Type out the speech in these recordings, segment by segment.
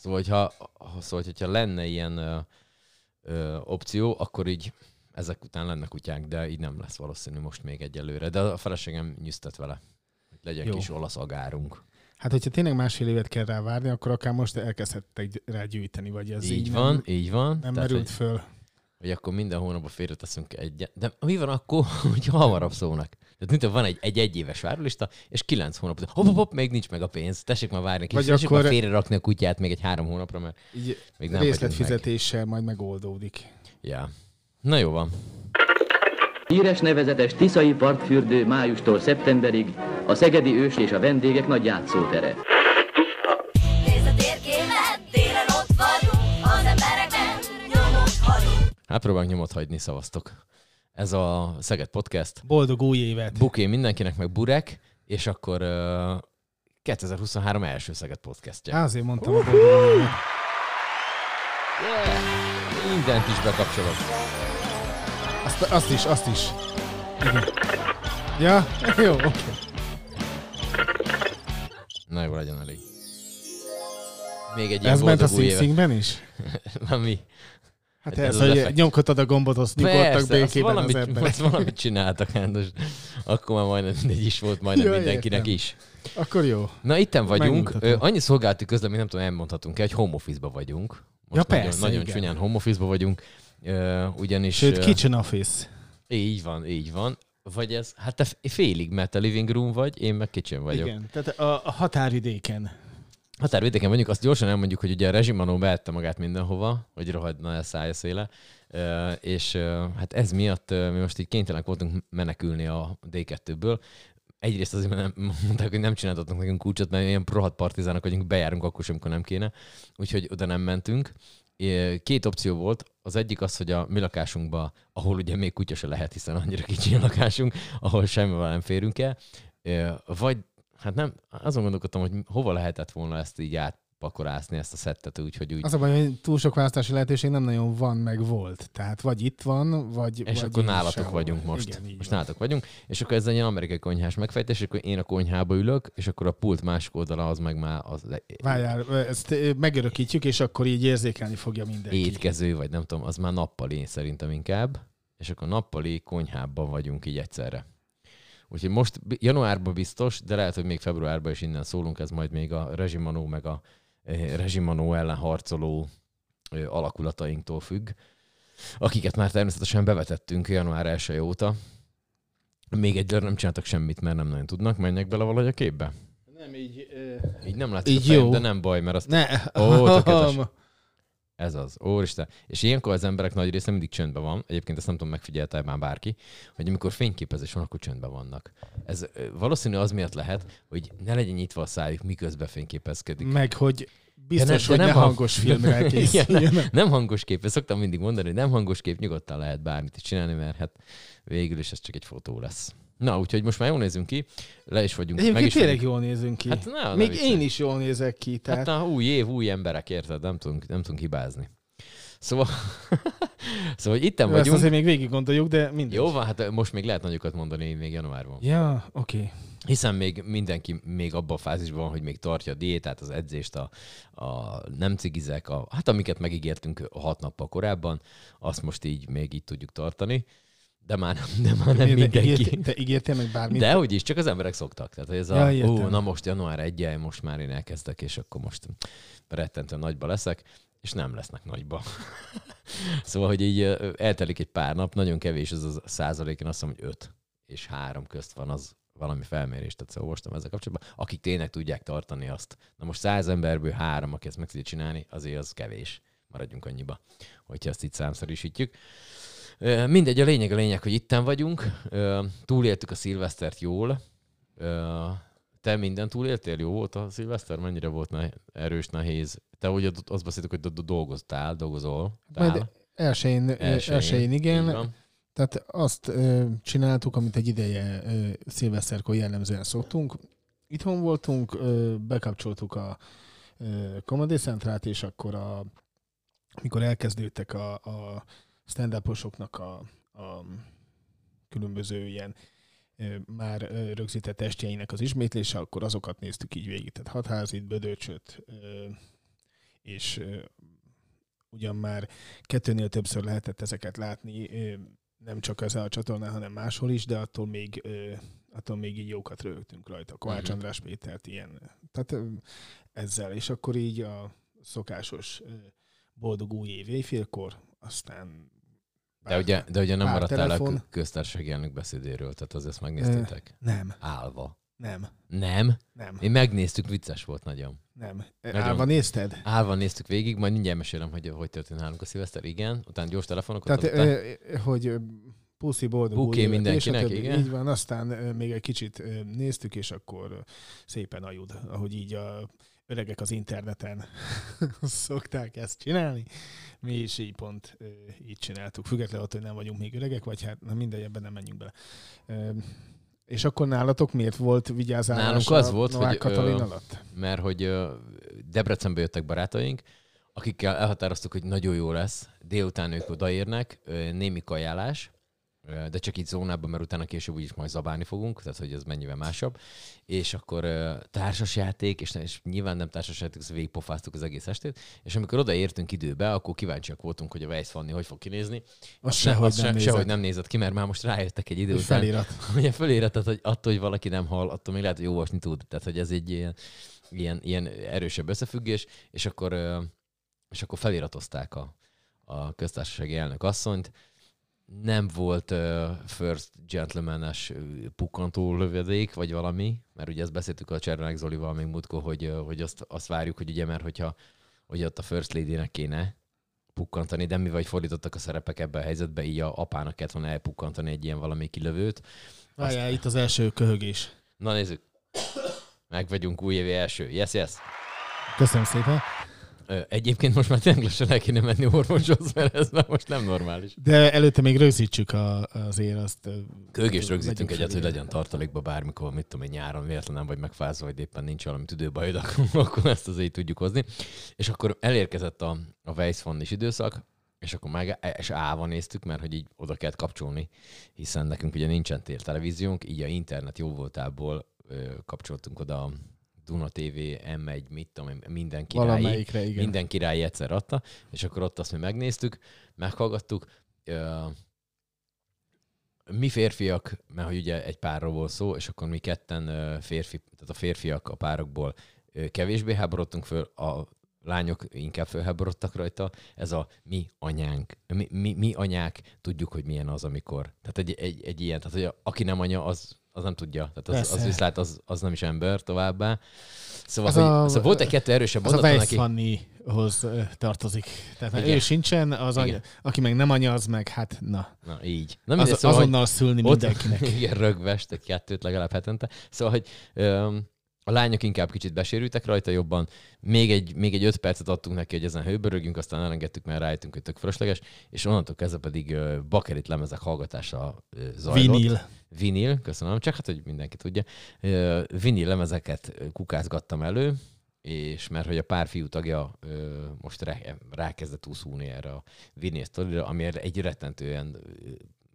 Szóval, hogyha, szóval, hogyha lenne ilyen ö, ö, opció, akkor így ezek után lenne kutyák, de így nem lesz valószínű most még egyelőre. De a feleségem nyűztet vele, hogy legyen Jó. kis olasz agárunk. Hát, hogyha tényleg másfél évet kell rá várni, akkor akár most elkezdhettek rá gyűjteni, vagy ez így így van, nem, így van. nem Tehát, merült hogy, föl. Hogy akkor minden hónapban félreteszünk egyet. De mi van akkor, hogyha hamarabb szólnak? Tehát mint van egy, egy egyéves várólista, és kilenc hónap hopp, hopp, hopp, még nincs meg a pénz, tessék már várni, vagy tessék akkor- már félre rakni a kutyát még egy három hónapra, mert Így még nem vagyunk meg. részletfizetéssel majd megoldódik. Ja. Na jó van. Híres nevezetes Tiszai partfürdő májustól szeptemberig a Szegedi Ős és a vendégek nagy játszótere. Hát próbálunk nyomot hagyni, szavaztok. Ez a Szeged Podcast. Boldog új évet! Buké mindenkinek, meg Burek, és akkor uh, 2023 első Szeged Podcastja. Á, azért mondtam évet. Yeah. Mindent is bekapcsolok. Azt, azt is, azt is. Igen. Ja, jó, oké. Na jó, legyen elég. Még egy Ez ment a boldog új évet. Sing-Singben is? Hát Ez ez, az hogy nyomkodtad a gombot, azt nyugodtak békében az valamit, emberek. azt valamit csináltak, hát most akkor már majdnem mindegy is volt, majdnem Ja, mindenkinek értem. is. Akkor jó. Na, itten vagyunk. Ö, annyi szolgálati közlemény, nem tudom, elmondhatunk el, hogy home office-ba vagyunk. Most Ja, nagyon, persze, nagyon igen. csúnyán home office-ba vagyunk. Ö, ugyanis... Sőt, kitchen office. Így van, így van. Vagy ez, hát te félig, mert te living room vagy, én meg kitchen vagyok. Igen, tehát a, a határvidéken. Határvidéken vagyunk, azt gyorsan elmondjuk, hogy ugye a rezsimanó beette magát mindenhova, hogy rohadna el szája széle, és hát ez miatt mi most így kénytelenek voltunk menekülni a D2-ből. Egyrészt azért, mert nem, mondták, hogy nem csináltatnak nekünk kulcsot, mert ilyen rohadt partizánok vagyunk, bejárunk akkor sem, amikor nem kéne. Úgyhogy oda nem mentünk. Két opció volt. Az egyik az, hogy a mi lakásunkba, ahol ugye még kutya se lehet, hiszen annyira kicsi a lakásunk, ahol semmivel nem férünk el, vagy hát nem, azon gondolkodtam, hogy hova lehetett volna ezt így átpakorászni, ezt a szettet úgy, hogy úgy. Az a baj, hogy túl sok választási lehetőség nem nagyon van, meg volt. Tehát vagy itt van, vagy És vagy akkor nálatok sehol. vagyunk most. Igen, most van. nálatok vagyunk. És akkor ez egy ilyen amerikai konyhás megfejtés, és akkor én a konyhába ülök, és akkor a pult másik oldala az meg már az Várjál, ezt megörökítjük, és akkor így érzékelni fogja mindenki. étkező, vagy nem tudom, az már nappali szerintem inkább. És akkor nappali konyhában vagyunk így egyszerre. Úgyhogy most januárban biztos, de lehet, hogy még februárban is innen szólunk, ez majd még a rezsimanó meg a eh, rezsimanó ellen harcoló alakulatainktól függ, akiket már természetesen bevetettünk január 1 óta. Még egyre nem csináltak semmit, mert nem nagyon tudnak, menjek bele valahogy a képbe. Nem így... Így nem látszik Így a fejem, jó. de nem baj, mert azt Ne. Ó, tökéletes. Ez az. Úristen. És ilyenkor az emberek nagy része mindig csöndben van. Egyébként ezt nem tudom, megfigyelte már bárki, hogy amikor fényképezés van, akkor csöndben vannak. Ez valószínű az miatt lehet, hogy ne legyen nyitva a szájuk, miközben fényképezkedik. Meg, hogy biztos, De ne- de hogy nem ne hang- hangos filmre Igen, készüljön. nem, nem hangos kép. Ezt szoktam mindig mondani, hogy nem hangos kép, nyugodtan lehet bármit is csinálni, mert hát végül is ez csak egy fotó lesz. Na, úgyhogy most már jól nézünk ki, le is vagyunk, meg Egyébként is tényleg vagyunk. jól nézünk ki. Hát ne Még én is jól nézek ki, tehát... Hát na, új év, új emberek, érted? Nem tudunk, nem tudunk hibázni. Szóval, szóval itten Jó, ezt vagyunk. azért még végig gondoljuk, de mindegy. Jó van, hát most még lehet nagyokat mondani még januárban. Ja, oké. Okay. Hiszen még mindenki még abban a fázisban van, hogy még tartja a diétát, az edzést, a, a nem cigizek, a, hát amiket megígértünk hat nappal korábban, azt most így még így tudjuk tartani. De már, de már nem De mindenki. ígértél- Te ígértél meg bármit? De hogy is, csak az emberek szoktak. Tehát ez Ja, a, értem. ó, na most január 1 most már én elkezdek, és akkor most rettentően nagyba leszek, és nem lesznek nagyba. szóval, hogy így eltelik egy pár nap, nagyon kevés ez a százalék, én azt mondom, hogy 5 és 3 közt van az valami felmérést, tehát szóval olvastam ezzel kapcsolatban, akik tényleg tudják tartani azt. Na most száz emberből három, aki ezt meg tudja csinálni, azért az kevés. Maradjunk annyiba, hogyha ezt így számszerűsítjük. Mindegy, a lényeg a lényeg, hogy itten vagyunk. Túléltük a szilvesztert jól. Te minden túléltél? Jó volt a szilveszter? Mennyire volt ne- erős, nehéz? Te ugye azt beszéltük, hogy do- do- dolgoztál, dolgozol. Majd elsőjén, elsőjén, igen. Tehát azt ö, csináltuk, amit egy ideje ö, szilveszterkor jellemzően szoktunk. Itthon voltunk, ö, bekapcsoltuk a ö, Comedy Centrát, és akkor a, amikor elkezdődtek a, a stand-uposoknak a, a különböző ilyen már rögzített testjeinek az ismétlése, akkor azokat néztük így végig. Tehát Hatházit, Bödöcsöt, és ugyan már kettőnél többször lehetett ezeket látni, nem csak ezen a csatornán, hanem máshol is, de attól még, attól még így jókat rögtünk rajta. Kovács Mhm. András Pétert ilyen. Tehát ezzel, és akkor így a szokásos boldog új év éjfélkor, aztán De ugye, de ugye nem maradtál a telefon. kö- köztársasági elnök beszédéről, tehát az ezt megnéztétek? Nem, Állva. nem, Nem? nem, Mi megnéztük, vicces volt nagyon. nem. Nagyon. Állva nézted? Állva néztük végig, majd mindjárt mesélem, hogy hogy történt nálunk a szilveszter. Igen, utána gyors telefonokat Tehát, ö, hogy puszi boldog Buké mindenkinek, és a igen. Így van, aztán még egy kicsit néztük, és akkor szépen ajud, ahogy így a öregek az interneten szokták ezt csinálni. Mi is így pont így csináltuk. Függetlenül attól, hogy nem vagyunk még öregek, vagy hát na mindegy, ebben nem menjünk bele. És akkor nálatok miért volt vigyázálás Nálunk az volt, Novák hogy, Katalin ö, alatt? mert hogy ö, Debrecenbe jöttek barátaink, akikkel elhatároztuk, hogy nagyon jó lesz. Délután ők odaérnek, ö, némi kajálás, de csak így zónában, mert utána később úgyis majd zabálni fogunk, tehát hogy ez mennyivel másabb. És akkor társasjáték, és, és nyilván nem társasjáték, szóval végigpofáztuk az egész estét, és amikor odaértünk időbe, akkor kíváncsiak voltunk, hogy a Weiss Fanni hogy fog kinézni. Az sehogy az nem se, sehogy nem nézett ki, mert már most rájöttek egy idő után, felirat. Ugye föléretet, hogy attól, hogy valaki nem hall, attól még lehet, hogy olvasni tud. Tehát, hogy ez egy ilyen, ilyen, ilyen erősebb összefüggés, és akkor, és akkor feliratozták a, a köztársasági elnök asszonyt. Nem volt uh, first gentleman-es pukkantó lövedék, vagy valami, mert ugye ezt beszéltük a Cservenek Zolival még múltkor, hogy, ö, hogy azt, azt várjuk, hogy ugye, mert hogyha hogy ott a first lady-nek kéne pukkantani, de mi vagy fordítottak a szerepek ebbe a helyzetbe, így a apának kellett volna elpukkantani egy ilyen valami kilövőt, Várjál, itt az első köhögés. Na nézzük. Meg vagyunk új évi első. Yes, yes. Köszönöm szépen. Egyébként most már tényleg lassan el kéne menni orvoshoz, mert ez már most nem normális. De előtte még rögzítsük a, azért azt. Kőgés rögzítünk egyet, hogy legyen tartalékba bármikor, mit tudom én, nyáron véletlen nem vagy megfázva, vagy éppen nincs valami tüdőbajod, akkor, akkor ezt azért tudjuk hozni. És akkor elérkezett a, a Weiss is időszak, és akkor meg és állva néztük, mert hogy így oda kellett kapcsolni, hiszen nekünk ugye nincsen tér televíziónk, így a internet jó voltából ö, kapcsoltunk oda Duna TV, M1, mit tudom én, minden királyi. Igen. Minden király egyszer adta, és akkor ott azt mi megnéztük, meghallgattuk. Mi férfiak, mert hogy ugye egy párról volt szó, és akkor mi ketten férfi, tehát a férfiak a párokból kevésbé háborodtunk föl, a lányok inkább fölháborodtak rajta. Ez a mi anyánk, mi, mi, mi anyák tudjuk, hogy milyen az, amikor. Tehát egy, egy, egy ilyen, tehát hogy a, aki nem anya, az, az nem tudja. Tehát az, az viszlát, az, az nem is ember továbbá. Szóval, Az hogy, a- szóval volt egy kettő erősebb Az a mondata Weiss. Fannihoz ö, tartozik. Tehát Igen. Ő sincsen, az Igen. anya, aki meg nem anya, az meg hát na. Na, így. Na, Az, mindegy, szóval, hogy azonnal szülni ott, mindenkinek. igen, rögvest, egy kettőt legalább hetente. Szóval, hogy öm, a lányok inkább kicsit besérültek rajta jobban. Még egy, még egy öt percet adtunk neki, hogy ezen hőbörögjünk, aztán elengedtük, mert rájöttünk, hogy tök fölösleges, és onnantól kezdve pedig bakerit lemezek hallgatása zajlott. Vinil. Vinil, köszönöm, csak hát, hogy mindenki tudja. Vinil lemezeket kukázgattam elő, és mert hogy a pár fiú tagja ö, most rá, rákezdett úszulni erre a vinil sztorira, ami egy rettentően ö,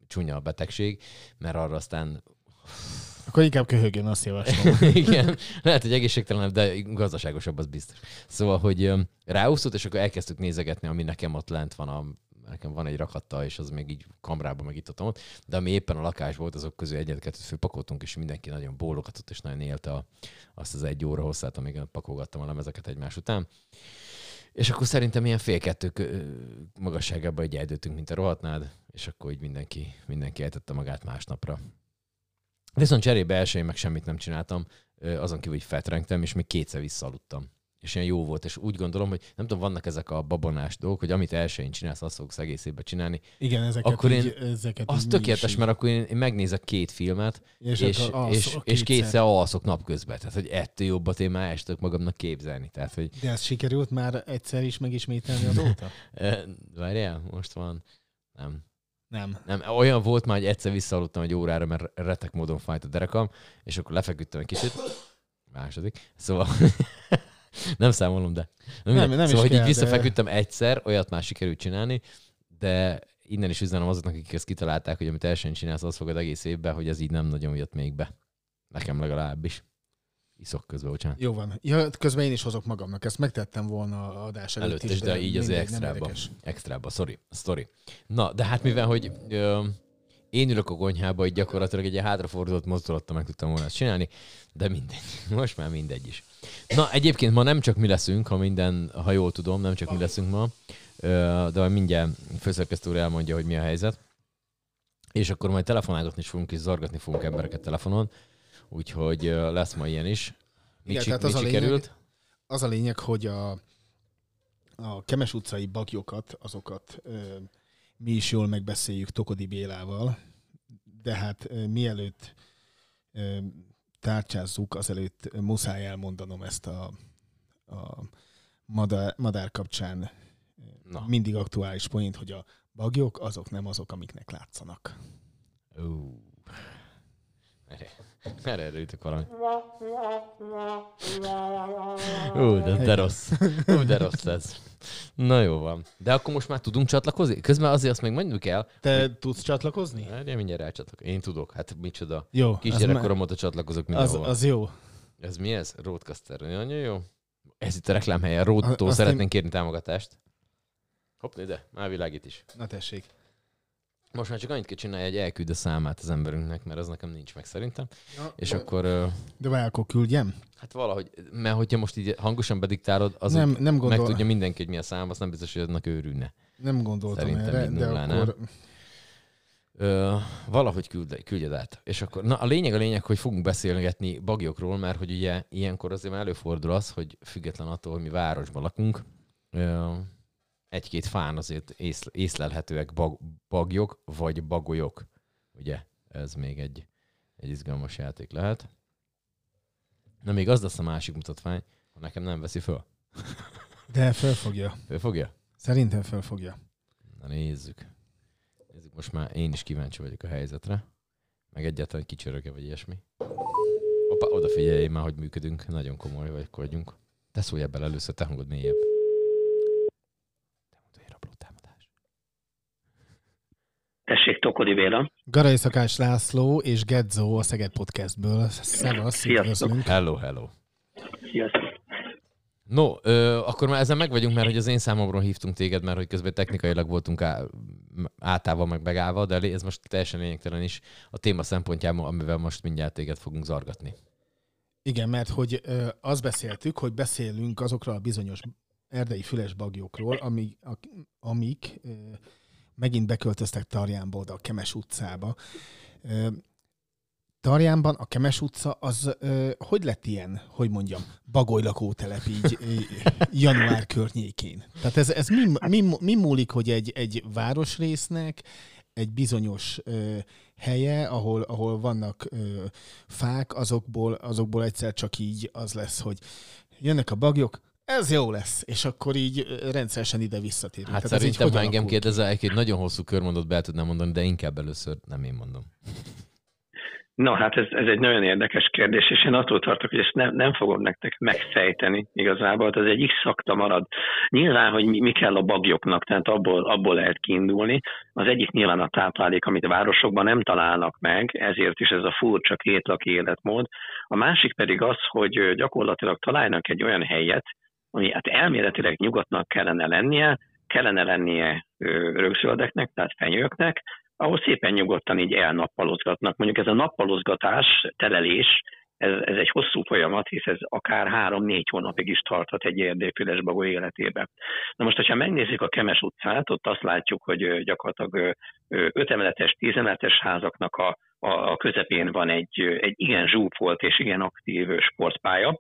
csúnya betegség, mert arra aztán Akkor inkább köhögjön, azt javaslom. igen, lehet, hogy egészségtelenebb, de gazdaságosabb, az biztos. Szóval, hogy ráúszott, és akkor elkezdtük nézegetni, ami nekem ott lent van, a, nekem van egy rakatta, és az még így kamrában megítottam ott, de ami éppen a lakás volt, azok közül egyet-kettőt főpakoltunk, és mindenki nagyon bólogatott, és nagyon élte a, azt az egy óra hosszát, amíg pakolgattam a lemezeket egymás után. És akkor szerintem ilyen fél kettő magasságában egy eldőttünk, mint a rohatnád, és akkor így mindenki, mindenki eltette magát másnapra. Viszont cserébe elsőjén meg semmit nem csináltam, azon kívül, hogy fetrengtem, és még kétszer visszaaludtam. És ilyen jó volt, és úgy gondolom, hogy nem tudom, vannak ezek a babonás dolgok, hogy amit elsőjén csinálsz, azt fogsz egész évben csinálni. Igen, ezeket Akkor így, én- ezeket Az tökéletes, is mert akkor én, én megnézek két filmet, és, és, és kétszer. kétszer alszok napközben. Tehát, hogy ettől jobbat én már el magamnak képzelni. Tehát, hogy De ez sikerült már egyszer is megismételni azóta? várjál, most van, nem, Nem. Nem, olyan volt már, hogy egyszer visszaaludtam egy órára, mert retek módon fájt a derekam, és akkor lefeküdtem egy kicsit. Második. Szóval nem számolom, de. Nem, Nem, nem, szóval, hogy így kell, de- visszafeküdtem egyszer, olyat már sikerült csinálni, de innen is üzenem azoknak, akik ezt kitalálták, hogy amit elsőn csinálsz, az fogod egész évben, hogy ez így nem nagyon jött még be. Nekem legalábbis. Iszok közben, bocsánat. Jó van. Ja, közben én is hozok magamnak. Ezt megtettem volna a adás előtt, Előtt is, is, de így azért extrába. Extrába, sorry, sorry. Na, de hát mivel, hogy ö, én ülök a konyhába, így gyakorlatilag egy ilyen hátrafordult mozdulattal meg tudtam volna ezt csinálni, de mindegy. Most már mindegy is. Na, egyébként ma nem csak mi leszünk, ha minden, ha jól tudom, nem csak mi leszünk ma, ö, de majd mindjárt főszerkesztő úr elmondja, hogy mi a helyzet. És akkor majd telefonálgatni is fogunk, és zargatni fogunk embereket telefonon, úgyhogy lesz ma ilyen is. Mit, Igen, si- tehát mit az a lényeg- sikerült? Az a lényeg, hogy a, a Kemes utcai bagyokat, azokat ö, mi is jól megbeszéljük Tokodi Bélával, de hát ö, mielőtt ö, tárcsázzuk, azelőtt muszáj elmondanom ezt a, a madár, madár kapcsán Na. Mindig aktuális point, hogy a bagyok azok nem azok, amiknek látszanak. Ú. Erre, erre erőtök valami. Ú, de, de rossz. Ú, de rossz ez. Na jó van. De akkor most már tudunk csatlakozni? Közben azért azt még mondjuk el. Te tudsz csatlakozni? Várjál, mindjárt elcsatlakozok. Én tudok. Hát micsoda. Jó, az, Kisgyerekkorom óta csatlakozok az, mindenhova. az jó. Ez mi ez? Roadcaster. Nagyon jó. Ez itt a reklámhelye. Roadtól Azt szeretnénk én- kérni támogatást. Hopp, ide. Már világít is. Na tessék. Most már csak annyit kell csinálni, hogy elküld a számát az emberünknek, mert az nekem nincs meg szerintem. Ja, És de- akkor... De várj, akkor küldjem? Hát valahogy, mert hogyha most így hangosan bediktálod, az Nem, nem, gondol, megtudja mindenki, hogy mi a szám, az nem biztos, hogy annak őrülne. nem gondoltam Szerintem erre, de nullán, akkor... Ö, valahogy küld, küldjed át. És akkor, na a lényeg a lényeg, hogy fogunk beszélgetni bagyokról, mert hogy ugye ilyenkor azért már előfordul az, hogy független attól, hogy mi városban lakunk, ö, egy-két fán azért ész, észlelhetőek bag, bagyok, vagy bagolyok. Ugye? Ez még egy, egy izgalmas játék lehet. Na még az lesz a másik mutatvány, ha nekem nem veszi föl. De felfogja. Fölfogja? Szerintem felfogja. Na nézzük. Nézzük, most már én is kíváncsi vagyok a helyzetre. Meg egyáltalán kicsöröge vagy ilyesmi. Opa, odafigyelj már, hogy működünk. Nagyon komoly vagy vagyunk. Te szólj ebben először, te hangod mélyebb. Te mondod, hogy rabló támadás. Tessék, Tokodi Béla. Garai Szakás László és Gedzo a Szeged Podcastből. Szevasz, Sziasztok. üdvözlünk. Hello, hello. Sziasztok. No, ö, akkor már ezzel meg vagyunk, mert hogy az én számomról hívtunk téged, mert hogy közben technikailag voltunk á, átálva, meg megállva, de ez most teljesen lényegtelen is a téma szempontjából, amivel most mindjárt téged fogunk zargatni. Igen, mert hogy ö, azt beszéltük, hogy beszélünk azokról a bizonyos erdei füles bagyokról, amik, ak- amik ö, megint beköltöztek Tarjánba oda a Kemes utcába. Tarjánban a Kemes utca az ö, hogy lett ilyen, hogy mondjam, bagoly lakótelep így január környékén? Tehát ez, ez mi, mi, mi múlik, hogy egy, egy városrésznek egy bizonyos ö, helye, ahol, ahol vannak ö, fák, azokból, azokból egyszer csak így az lesz, hogy jönnek a bagyok, ez jó lesz, és akkor így rendszeresen ide visszatérünk. Hát Tehát szerintem, ha engem kérdezel, egy nagyon hosszú körmondat be tudnám mondani, de inkább először nem én mondom. Na hát ez, ez egy nagyon érdekes kérdés, és én attól tartok, hogy ezt nem, nem fogom nektek megfejteni igazából, ez egy x szakta marad. Nyilván, hogy mi, mi kell a bagyoknak, tehát abból, abból lehet kiindulni. Az egyik nyilván a táplálék, amit a városokban nem találnak meg, ezért is ez a furcsa kétlaki életmód. A másik pedig az, hogy gyakorlatilag találnak egy olyan helyet, ami hát elméletileg nyugodtnak kellene lennie, kellene lennie ö, rögzöldeknek, tehát fenyőknek, ahol szépen nyugodtan így elnappalozgatnak. Mondjuk ez a nappalozgatás, telelés, ez, ez egy hosszú folyamat, hisz ez akár három-négy hónapig is tarthat egy erdélyfüles bagoly életébe. Na most, ha megnézzük a Kemes utcát, ott azt látjuk, hogy gyakorlatilag ö, ö, öt emeletes, tíz emeletes házaknak a, a, a közepén van egy, egy igen zsúfolt és igen aktív sportpálya,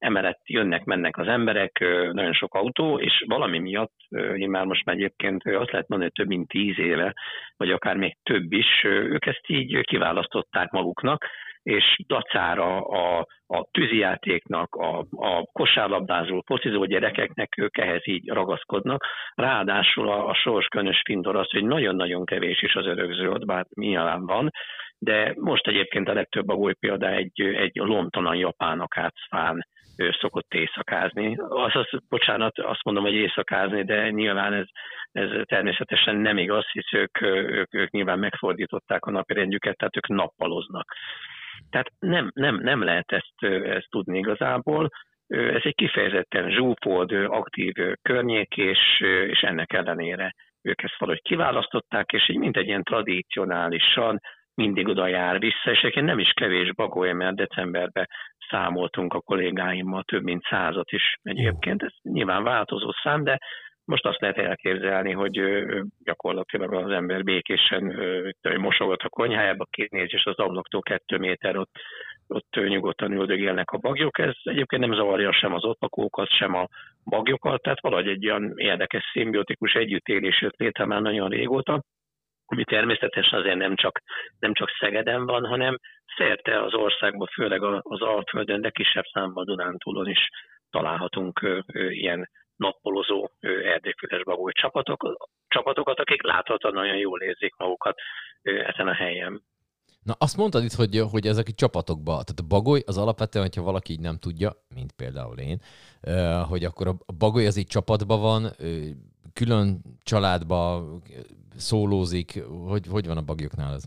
emellett jönnek-mennek az emberek, nagyon sok autó, és valami miatt, én már most már egyébként azt lehet mondani, hogy több mint tíz éve, vagy akár még több is, ők ezt így kiválasztották maguknak, és dacára a, a tűzijátéknak, a, a kosárlabdázó, focizó gyerekeknek ők ehhez így ragaszkodnak. Ráadásul a, a sors könös findor az, hogy nagyon-nagyon kevés is az örökzöld, bár nyilván van, de most egyébként a legtöbb a példa egy, egy lomtalan japán akácfán ő szokott éjszakázni. Azaz, bocsánat, azt mondom, hogy éjszakázni, de nyilván ez, ez természetesen nem igaz, hisz ők, ők, ők nyilván megfordították a napi rendjüket, tehát ők nappaloznak. Tehát nem, nem, nem lehet ezt, ezt tudni igazából. Ez egy kifejezetten zsúfolt, aktív környék, és, és ennek ellenére ők ezt valahogy kiválasztották, és így mint egy ilyen tradicionálisan mindig oda jár vissza, és egyébként nem is kevés bagoly, mert decemberben számoltunk a kollégáimmal több mint százat is egyébként. Ez nyilván változó szám, de most azt lehet elképzelni, hogy gyakorlatilag az ember békésen mosogat a konyhájába, kinéz, és az ablaktól kettő méter ott, ott nyugodtan üldögélnek a bagyok. Ez egyébként nem zavarja sem az ott lakókat, sem a bagyokat, tehát valahogy egy olyan érdekes szimbiotikus együttélés jött létre már nagyon régóta, ami természetesen azért nem csak, nem csak Szegeden van, hanem szerte az országban, főleg az Alföldön, de kisebb számban Dunántúlon is találhatunk ilyen nappolozó erdélyfüles bagoly csapatok, csapatokat, akik láthatóan nagyon jól érzik magukat ezen a helyen. Na azt mondtad itt, hogy, hogy ezek a csapatokba, tehát a bagoly az alapvetően, hogyha valaki így nem tudja, mint például én, hogy akkor a bagoly az így csapatban van, külön családba szólózik, hogy, hogy van a bagyoknál ez?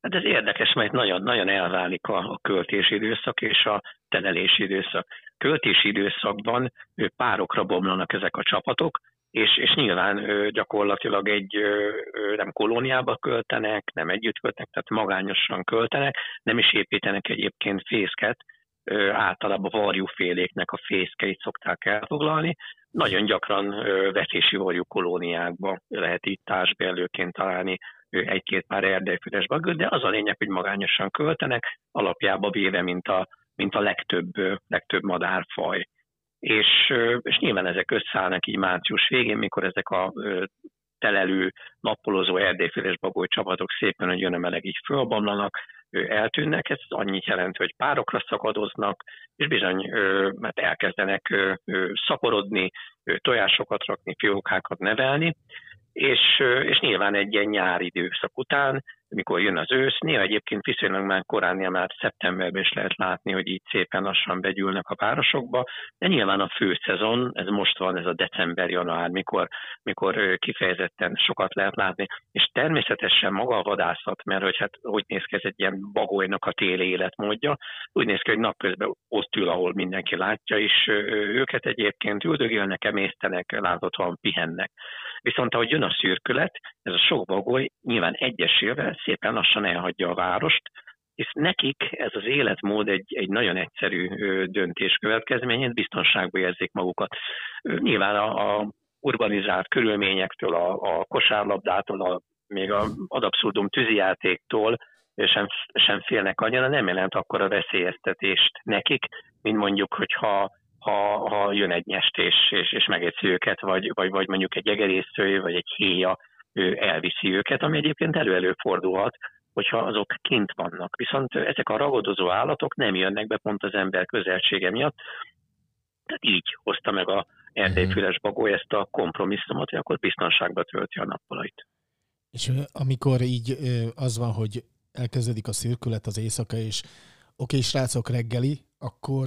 Hát ez érdekes, mert nagyon, nagyon elválik a, a költési időszak és a tenelési időszak. Költési időszakban párokra bomlanak ezek a csapatok, és, és nyilván gyakorlatilag egy nem kolóniába költenek, nem együtt költenek, tehát magányosan költenek, nem is építenek egyébként fészket, általában varjúféléknek a fészkeit szokták elfoglalni. Nagyon gyakran vetési varjú kolóniákba lehet itt társbérlőként találni egy-két pár erdelyfüles bagöt, de az a lényeg, hogy magányosan költenek, alapjába véve, mint a, mint a legtöbb, legtöbb madárfaj. És, és nyilván ezek összeállnak így március végén, mikor ezek a telelő, nappolozó erdélyfüles bagoly csapatok szépen, hogy jön a meleg így fölbomlanak, eltűnnek, ez annyit jelent, hogy párokra szakadoznak, és bizony mert elkezdenek szaporodni, tojásokat rakni, fiókákat nevelni, és, és nyilván egy ilyen nyári időszak után, mikor jön az ősz, néha egyébként viszonylag már korán, már szeptemberben is lehet látni, hogy így szépen lassan begyűlnek a városokba, de nyilván a főszezon, ez most van, ez a december-január, mikor, mikor kifejezetten sokat lehet látni, és természetesen maga a vadászat, mert hogy hát hogy néz ki ez egy ilyen bagolynak a téli életmódja, úgy néz ki, hogy napközben ott ül, ahol mindenki látja, és őket egyébként üldögélnek, emésztenek, láthatóan pihennek. Viszont ahogy jön a szürkület, ez a sok bagoly nyilván egyesével szépen lassan elhagyja a várost, és nekik ez az életmód egy, egy nagyon egyszerű döntés következményét, biztonságban érzik magukat. Nyilván a, a urbanizált körülményektől, a, a kosárlabdától, a, még a ad abszurdum tűzijátéktól sem, sem félnek annyira, nem jelent akkor a veszélyeztetést nekik, mint mondjuk, hogyha ha, ha jön egy nyest és, és, és megeszi őket, vagy, vagy, vagy mondjuk egy egerésző, vagy egy héja ő elviszi őket, ami egyébként elő fordulhat, hogyha azok kint vannak. Viszont ezek a ragadozó állatok nem jönnek be pont az ember közelsége miatt. Tehát így hozta meg a erdélyfüles bagoly ezt a kompromisszumot, hogy akkor biztonságba tölti a nappalait. És amikor így az van, hogy elkezdődik a szürkület az éjszaka, és oké, okay, srácok reggeli, akkor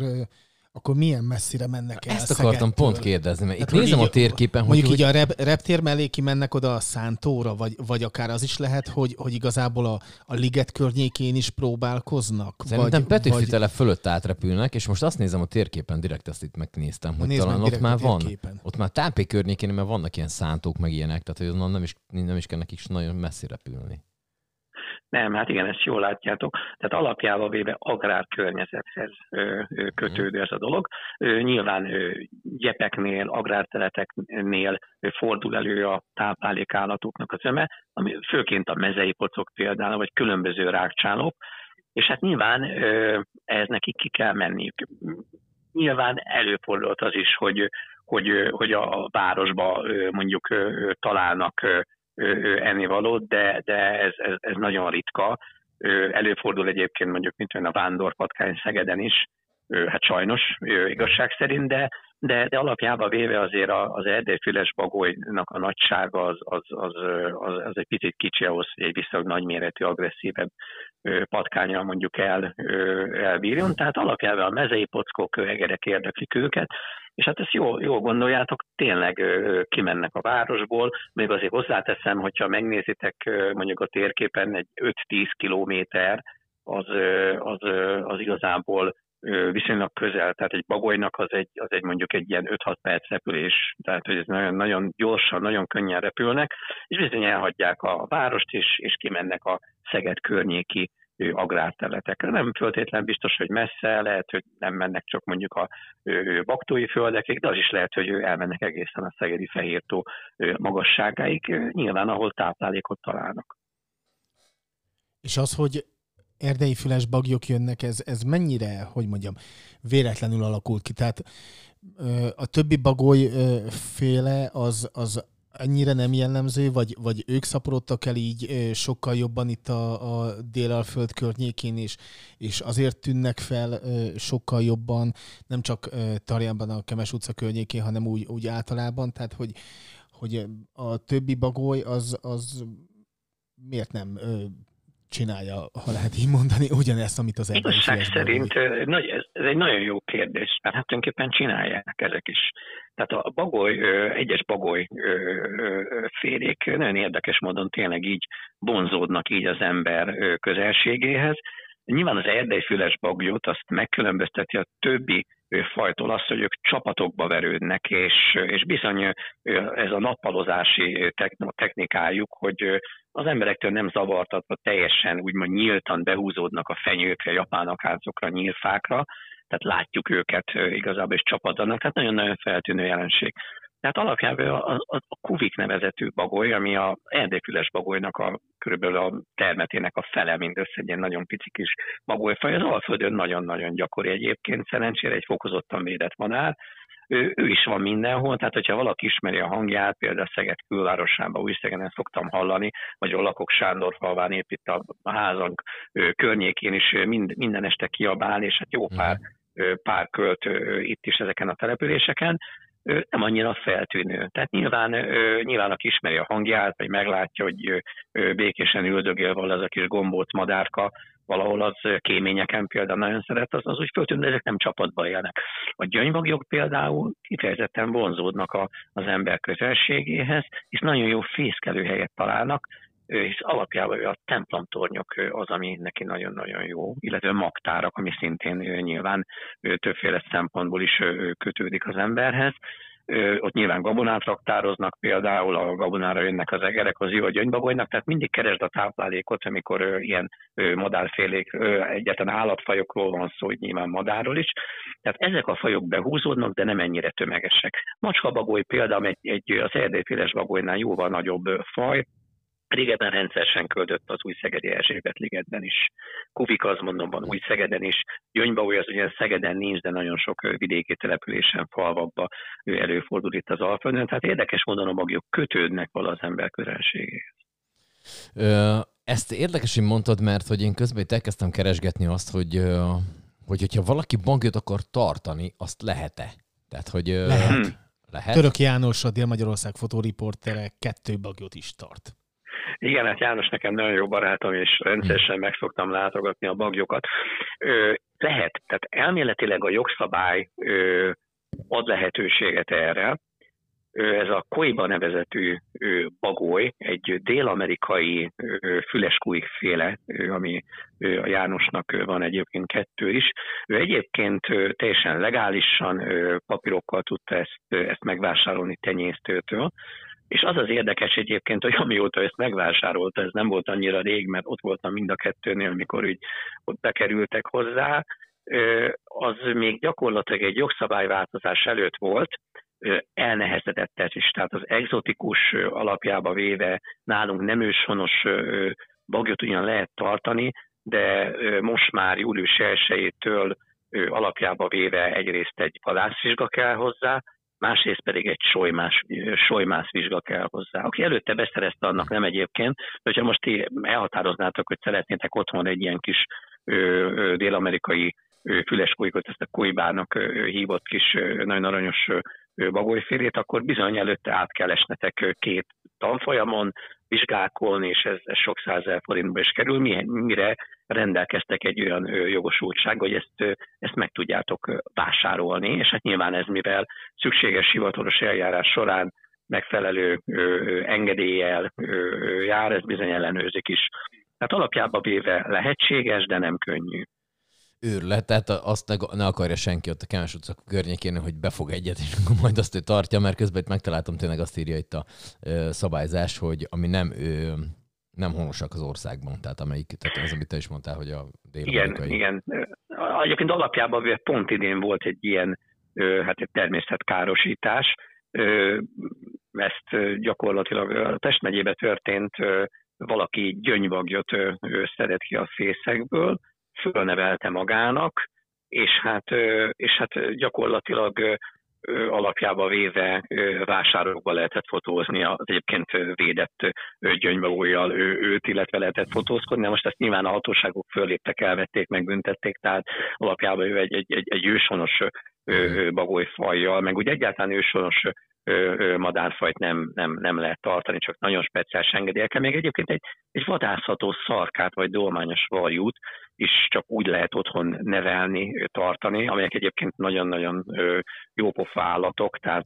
akkor milyen messzire mennek el Ezt akartam Szegedtől? pont kérdezni, mert itt Hát, hogy nézem így- a térképen, hogy, Mondjuk így a rep, reptér mellé kimennek oda a szántóra, vagy, vagy akár az is lehet, hogy, hogy igazából a, a liget környékén is próbálkoznak? Szerintem vagy, Petőfi vagy- tele fölött átrepülnek, és most azt nézem a térképen, direkt ezt itt megnéztem, hogy Nézd talán ott már van. Ott már tápé környékén, mert vannak ilyen szántók, meg ilyenek, tehát hogy onnan nem is, nem is kell nekik nagyon messzi repülni. Nem, hát igen, ezt jól látjátok. Tehát alapjában véve agrárkörnyezethez kötődő ez a dolog. Nyilván gyepeknél, agrárteleteknél fordul elő a táplálékállatoknak az öme, ami főként a mezei pocok például, vagy különböző rákcsálók, és hát nyilván ehhez nekik ki kell menniük. Nyilván előfordult az is, hogy, hogy, hogy a városba mondjuk találnak ennivalót, de, de ez, ez, ez nagyon ritka. Előfordul egyébként mondjuk, mint olyan a vándorpatkány Szegeden is, hát sajnos igazság szerint, de, de, de alapjában véve azért az erdélyfüles bagolynak a nagysága az, az, az, az, az egy picit kicsi ahhoz, hogy egy viszonylag nagyméretű, agresszívebb ö, patkányal mondjuk el, elbírjon. Tehát alapjában a mezei pockok, ö, egerek érdeklik őket, és hát ezt jól, jól gondoljátok, tényleg kimennek a városból, még azért hozzáteszem, hogyha megnézitek mondjuk a térképen egy 5-10 kilométer az, az, az igazából viszonylag közel, tehát egy bagolynak az egy, az egy mondjuk egy ilyen 5-6 perc repülés, tehát hogy ez nagyon, nagyon gyorsan, nagyon könnyen repülnek, és bizony elhagyják a várost, és, és kimennek a Szeged környéki agrárterületekre. Nem föltétlen biztos, hogy messze, lehet, hogy nem mennek csak mondjuk a baktói földekig, de az is lehet, hogy elmennek egészen a Szegedi Fehértó magasságáig, nyilván ahol táplálékot találnak. És az, hogy erdei füles bagyok jönnek, ez, ez mennyire, hogy mondjam, véletlenül alakult ki? Tehát a többi bagoly féle az, az ennyire nem jellemző, vagy, vagy ők szaporodtak el így sokkal jobban itt a, a Délalföld környékén is, és azért tűnnek fel sokkal jobban, nem csak Tarjánban a Kemes utca környékén, hanem úgy, úgy általában, tehát hogy, hogy a többi bagoly az, az miért nem csinálja, ha lehet így mondani, ugyanezt, amit az erdei Igazság szerint ez, ez egy nagyon jó kérdés, mert hát tulajdonképpen csinálják ezek is. Tehát a bagoly, egyes bagoly félék nagyon érdekes módon tényleg így bonzódnak így az ember közelségéhez. Nyilván az erdeifüles bagyot azt megkülönbözteti a többi fajtól az, hogy ők csapatokba verődnek, és, és bizony ez a nappalozási technikájuk, hogy az emberektől nem zavartatva teljesen úgymond nyíltan behúzódnak a fenyőkre, japán akácokra, nyílfákra, tehát látjuk őket igazából és csapadanak, tehát nagyon-nagyon feltűnő jelenség. Tehát alapjában a, a, a kuvik nevezetű bagoly, ami a erdélyfüles bagolynak a körülbelül a termetének a fele, mindössze egy ilyen nagyon pici kis bagolyfaj, az Alföldön nagyon-nagyon gyakori egyébként, szerencsére egy fokozottan védett madár, ő, ő is van mindenhol, tehát hogyha valaki ismeri a hangját, például Szeged külvárosában, Újszegeden szoktam hallani, vagy a lakok Sándor falván épp itt a, házank ő, környékén is mind, minden este kiabál, és hát jó pár, mhm. pár költ itt is ezeken a településeken, nem annyira feltűnő. Tehát nyilván, nyilván aki ismeri a hangját, vagy meglátja, hogy békésen üldögél valahol az a kis gombóc madárka, valahol az kéményeken például nagyon szeret, az, az úgy föltűnő, de ezek nem csapatban élnek. A gyöngybagyok például kifejezetten vonzódnak a, az ember közelségéhez, és nagyon jó fészkelőhelyet találnak, és alapjában a templomtornyok az, ami neki nagyon-nagyon jó, illetve magtárak, ami szintén nyilván többféle szempontból is kötődik az emberhez. Ott nyilván gabonát raktároznak, például a gabonára jönnek az egerek, az jó a gyöngybagolynak, tehát mindig keresd a táplálékot, amikor ilyen madárfélék, egyetlen állatfajokról van szó, hogy nyilván madárról is. Tehát ezek a fajok behúzódnak, de nem ennyire tömegesek. Macskabagoly például egy, egy az erdélyféles bagolynál jóval nagyobb faj, Régebben rendszeresen köldött az új Szegedi Erzsébet ligetben is. Kuvik az mondom van új Szegeden is. Gyöngybaúj az ugye Szegeden nincs, de nagyon sok vidéki településen, falvakba előfordul itt az Alföldön. Tehát érdekes módon a magjuk kötődnek vala az ember közelségéhez. Ezt érdekes, hogy mondtad, mert hogy én közben itt elkezdtem keresgetni azt, hogy, hogy hogyha valaki bankot akar tartani, azt lehet-e? Tehát, hogy lehet. lehet. Török János, a Dél-Magyarország fotóriportere kettő bagyot is tart. Igen, hát János nekem nagyon jó barátom, és rendszeresen meg szoktam látogatni a bagyokat. Ö, lehet, tehát elméletileg a jogszabály ö, ad lehetőséget erre. Ö, ez a Koiba nevezetű ö, bagoly, egy dél-amerikai füleskújik féle, ö, ami ö, a Jánosnak van egyébként kettő is. Ő egyébként ö, teljesen legálisan ö, papírokkal tudta ezt, ezt megvásárolni tenyésztőtől, és az az érdekes egyébként, hogy amióta ezt megvásárolta, ez nem volt annyira rég, mert ott voltam mind a kettőnél, mikor úgy ott bekerültek hozzá, az még gyakorlatilag egy jogszabályváltozás előtt volt, elnehezedett ez is. Tehát az exotikus alapjába véve nálunk nem őshonos bagyot ugyan lehet tartani, de most már július 1-től alapjába véve egyrészt egy vadászvizsga kell hozzá, másrészt pedig egy solymás, solymász vizsga kell hozzá. Aki előtte beszerezte, annak nem egyébként, de hogyha most ti elhatároznátok, hogy szeretnétek otthon egy ilyen kis ö, ö, dél-amerikai füles kujkot, ezt a kujbának hívott kis nagyon aranyos bagolyfélét, akkor bizony előtte át kell esnetek két tanfolyamon, vizsgálkolni, és ez, ez sok százezer forintba is kerül, mire rendelkeztek egy olyan jogosultság, hogy ezt, ezt meg tudjátok vásárolni, és hát nyilván ez, mivel szükséges hivatalos eljárás során megfelelő engedéllyel jár, ez bizony ellenőrzik is. Tehát alapjában véve lehetséges, de nem könnyű. Őrület, tehát azt ne, ne akarja senki ott a Kemes utca környékén, hogy befog egyet, és akkor majd azt ő tartja, mert közben itt megtaláltam tényleg azt írja itt a ö, szabályzás, hogy ami nem ö, nem honosak az országban, tehát amelyik, tehát az, amit te is mondtál, hogy a dél Igen, igen. Egyébként alapjában pont idén volt egy ilyen, hát egy természetkárosítás, ezt gyakorlatilag a Pest megyébe történt, valaki gyöngybagyot szedett ki a fészekből, fölnevelte magának, és hát, és hát gyakorlatilag alapjába véve vásárokba lehetett fotózni az egyébként védett gyöngybagolyjal őt, illetve lehetett fotózkodni. Most ezt nyilván a hatóságok föléptek, elvették, megbüntették, tehát alapjában ő egy, egy, egy, egy őshonos bagolyfajjal, meg úgy egyáltalán őshonos madárfajt nem, nem, nem lehet tartani, csak nagyon speciális engedélyekkel. Még egyébként egy, egy vadászható szarkát vagy dolmányos varjút is csak úgy lehet otthon nevelni, tartani, amelyek egyébként nagyon-nagyon jópofa állatok, tehát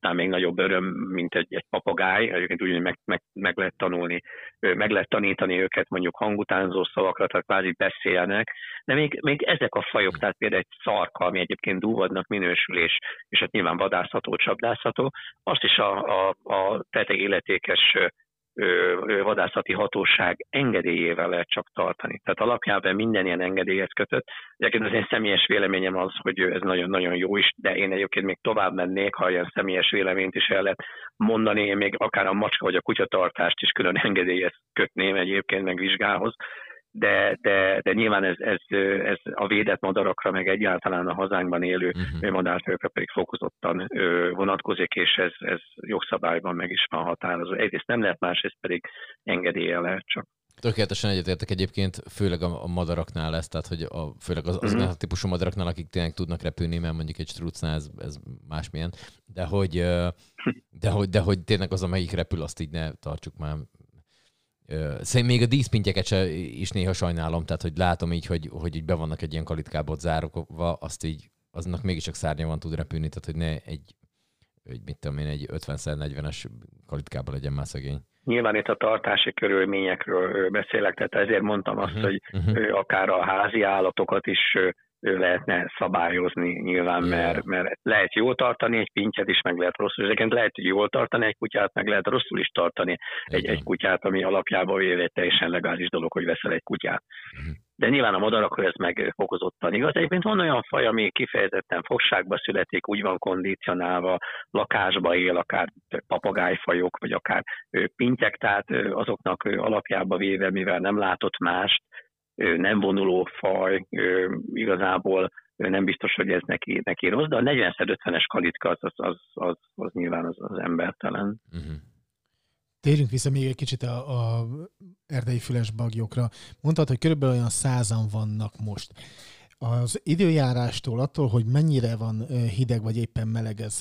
talán még nagyobb öröm, mint egy, egy papagáj, egyébként úgy, hogy meg, meg, meg lehet tanulni, meg lehet tanítani őket mondjuk hangutánzó szavakra, tehát kvázi beszélnek, de még, még ezek a fajok, tehát például egy szarka, ami egyébként dúvadnak minősülés, és hát nyilván vadászható, csapdászható, azt is a, a, a teteg életékes vadászati hatóság engedélyével lehet csak tartani. Tehát alapjában minden ilyen engedélyet kötött. Egyébként az én személyes véleményem az, hogy ez nagyon-nagyon jó is, de én egyébként még tovább mennék, ha ilyen személyes véleményt is el lehet mondani, én még akár a macska vagy a kutyatartást is külön engedélyet kötném egyébként meg vizsgához de, de, de nyilván ez, ez, ez a védett madarakra, meg egyáltalán a hazánkban élő uh-huh. madárfajokra pedig fokozottan vonatkozik, és ez, ez jogszabályban meg is van határozó. Egyrészt nem lehet, másrészt pedig engedélye lehet csak. Tökéletesen egyetértek egyébként, főleg a, a madaraknál lesz, tehát hogy a, főleg az, az uh-huh. a típusú madaraknál, akik tényleg tudnak repülni, mert mondjuk egy strucnál ez, ez másmilyen, de hogy, de hogy, de hogy tényleg az, amelyik repül, azt így ne tartsuk már Szerintem még a díszpintjeket se is néha sajnálom, tehát hogy látom így, hogy, hogy így be vannak egy ilyen kalitkábot zárokva, azt így, aznak mégiscsak szárnya van tud repülni, tehát hogy ne egy, egy mit tudom én, egy 50-40-es kalitkában legyen már szegény. Nyilván itt a tartási körülményekről beszélek, tehát ezért mondtam azt, uh-huh, hogy uh-huh. akár a házi állatokat is lehetne szabályozni nyilván, mert, mert lehet jól tartani egy pintyet is, meg lehet rosszul. Egyébként lehet jól tartani egy kutyát, meg lehet rosszul is tartani egy, egy kutyát, ami alapjában véve egy teljesen legális dolog, hogy veszel egy kutyát. Uh-huh. De nyilván a madarakra ez meg fokozottan igaz. Egyébként van olyan faj, ami kifejezetten fogságba születik, úgy van kondicionálva, lakásba él, akár papagájfajok, vagy akár pintyek, tehát azoknak alapjába véve, mivel nem látott mást, nem vonuló faj, igazából nem biztos, hogy ez neki, neki rossz, de a 40-50-es kalitka az, az, az, az, az nyilván az, az embertelen. Uh-huh. Térjünk vissza még egy kicsit a, a erdei füles bagyokra. Mondtad, hogy körülbelül olyan százan vannak most. Az időjárástól, attól, hogy mennyire van hideg vagy éppen meleg, ez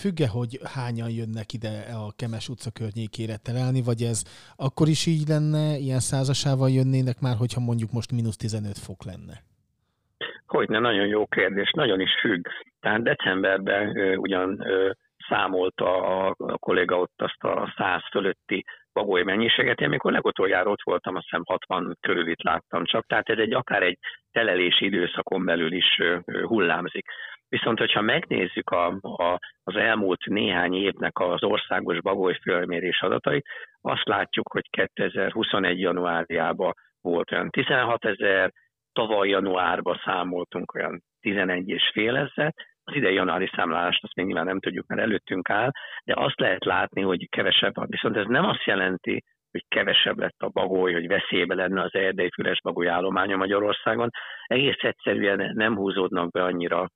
függe, hogy hányan jönnek ide a Kemes utca környékére terelni, vagy ez akkor is így lenne, ilyen százasával jönnének már, hogyha mondjuk most mínusz 15 fok lenne? Hogyne, nagyon jó kérdés, nagyon is függ. Tehát decemberben ugyan számolta a, kolléga ott azt a 100 fölötti bagoly mennyiséget. Én amikor legutoljára ott voltam, azt hiszem 60 körül itt láttam csak, tehát ez egy akár egy telelési időszakon belül is hullámzik. Viszont, hogyha megnézzük a, a, az elmúlt néhány évnek az országos bagoly fölmérés adatait, azt látjuk, hogy 2021. januárjában volt olyan 16 ezer, tavaly januárban számoltunk olyan 11 és fél ezer, az idei januári számlálást azt még nyilván nem tudjuk, mert előttünk áll, de azt lehet látni, hogy kevesebb van. Viszont ez nem azt jelenti, hogy kevesebb lett a bagoly, hogy veszélybe lenne az erdei füles bagoly állománya Magyarországon. Egész egyszerűen nem húzódnak be annyira,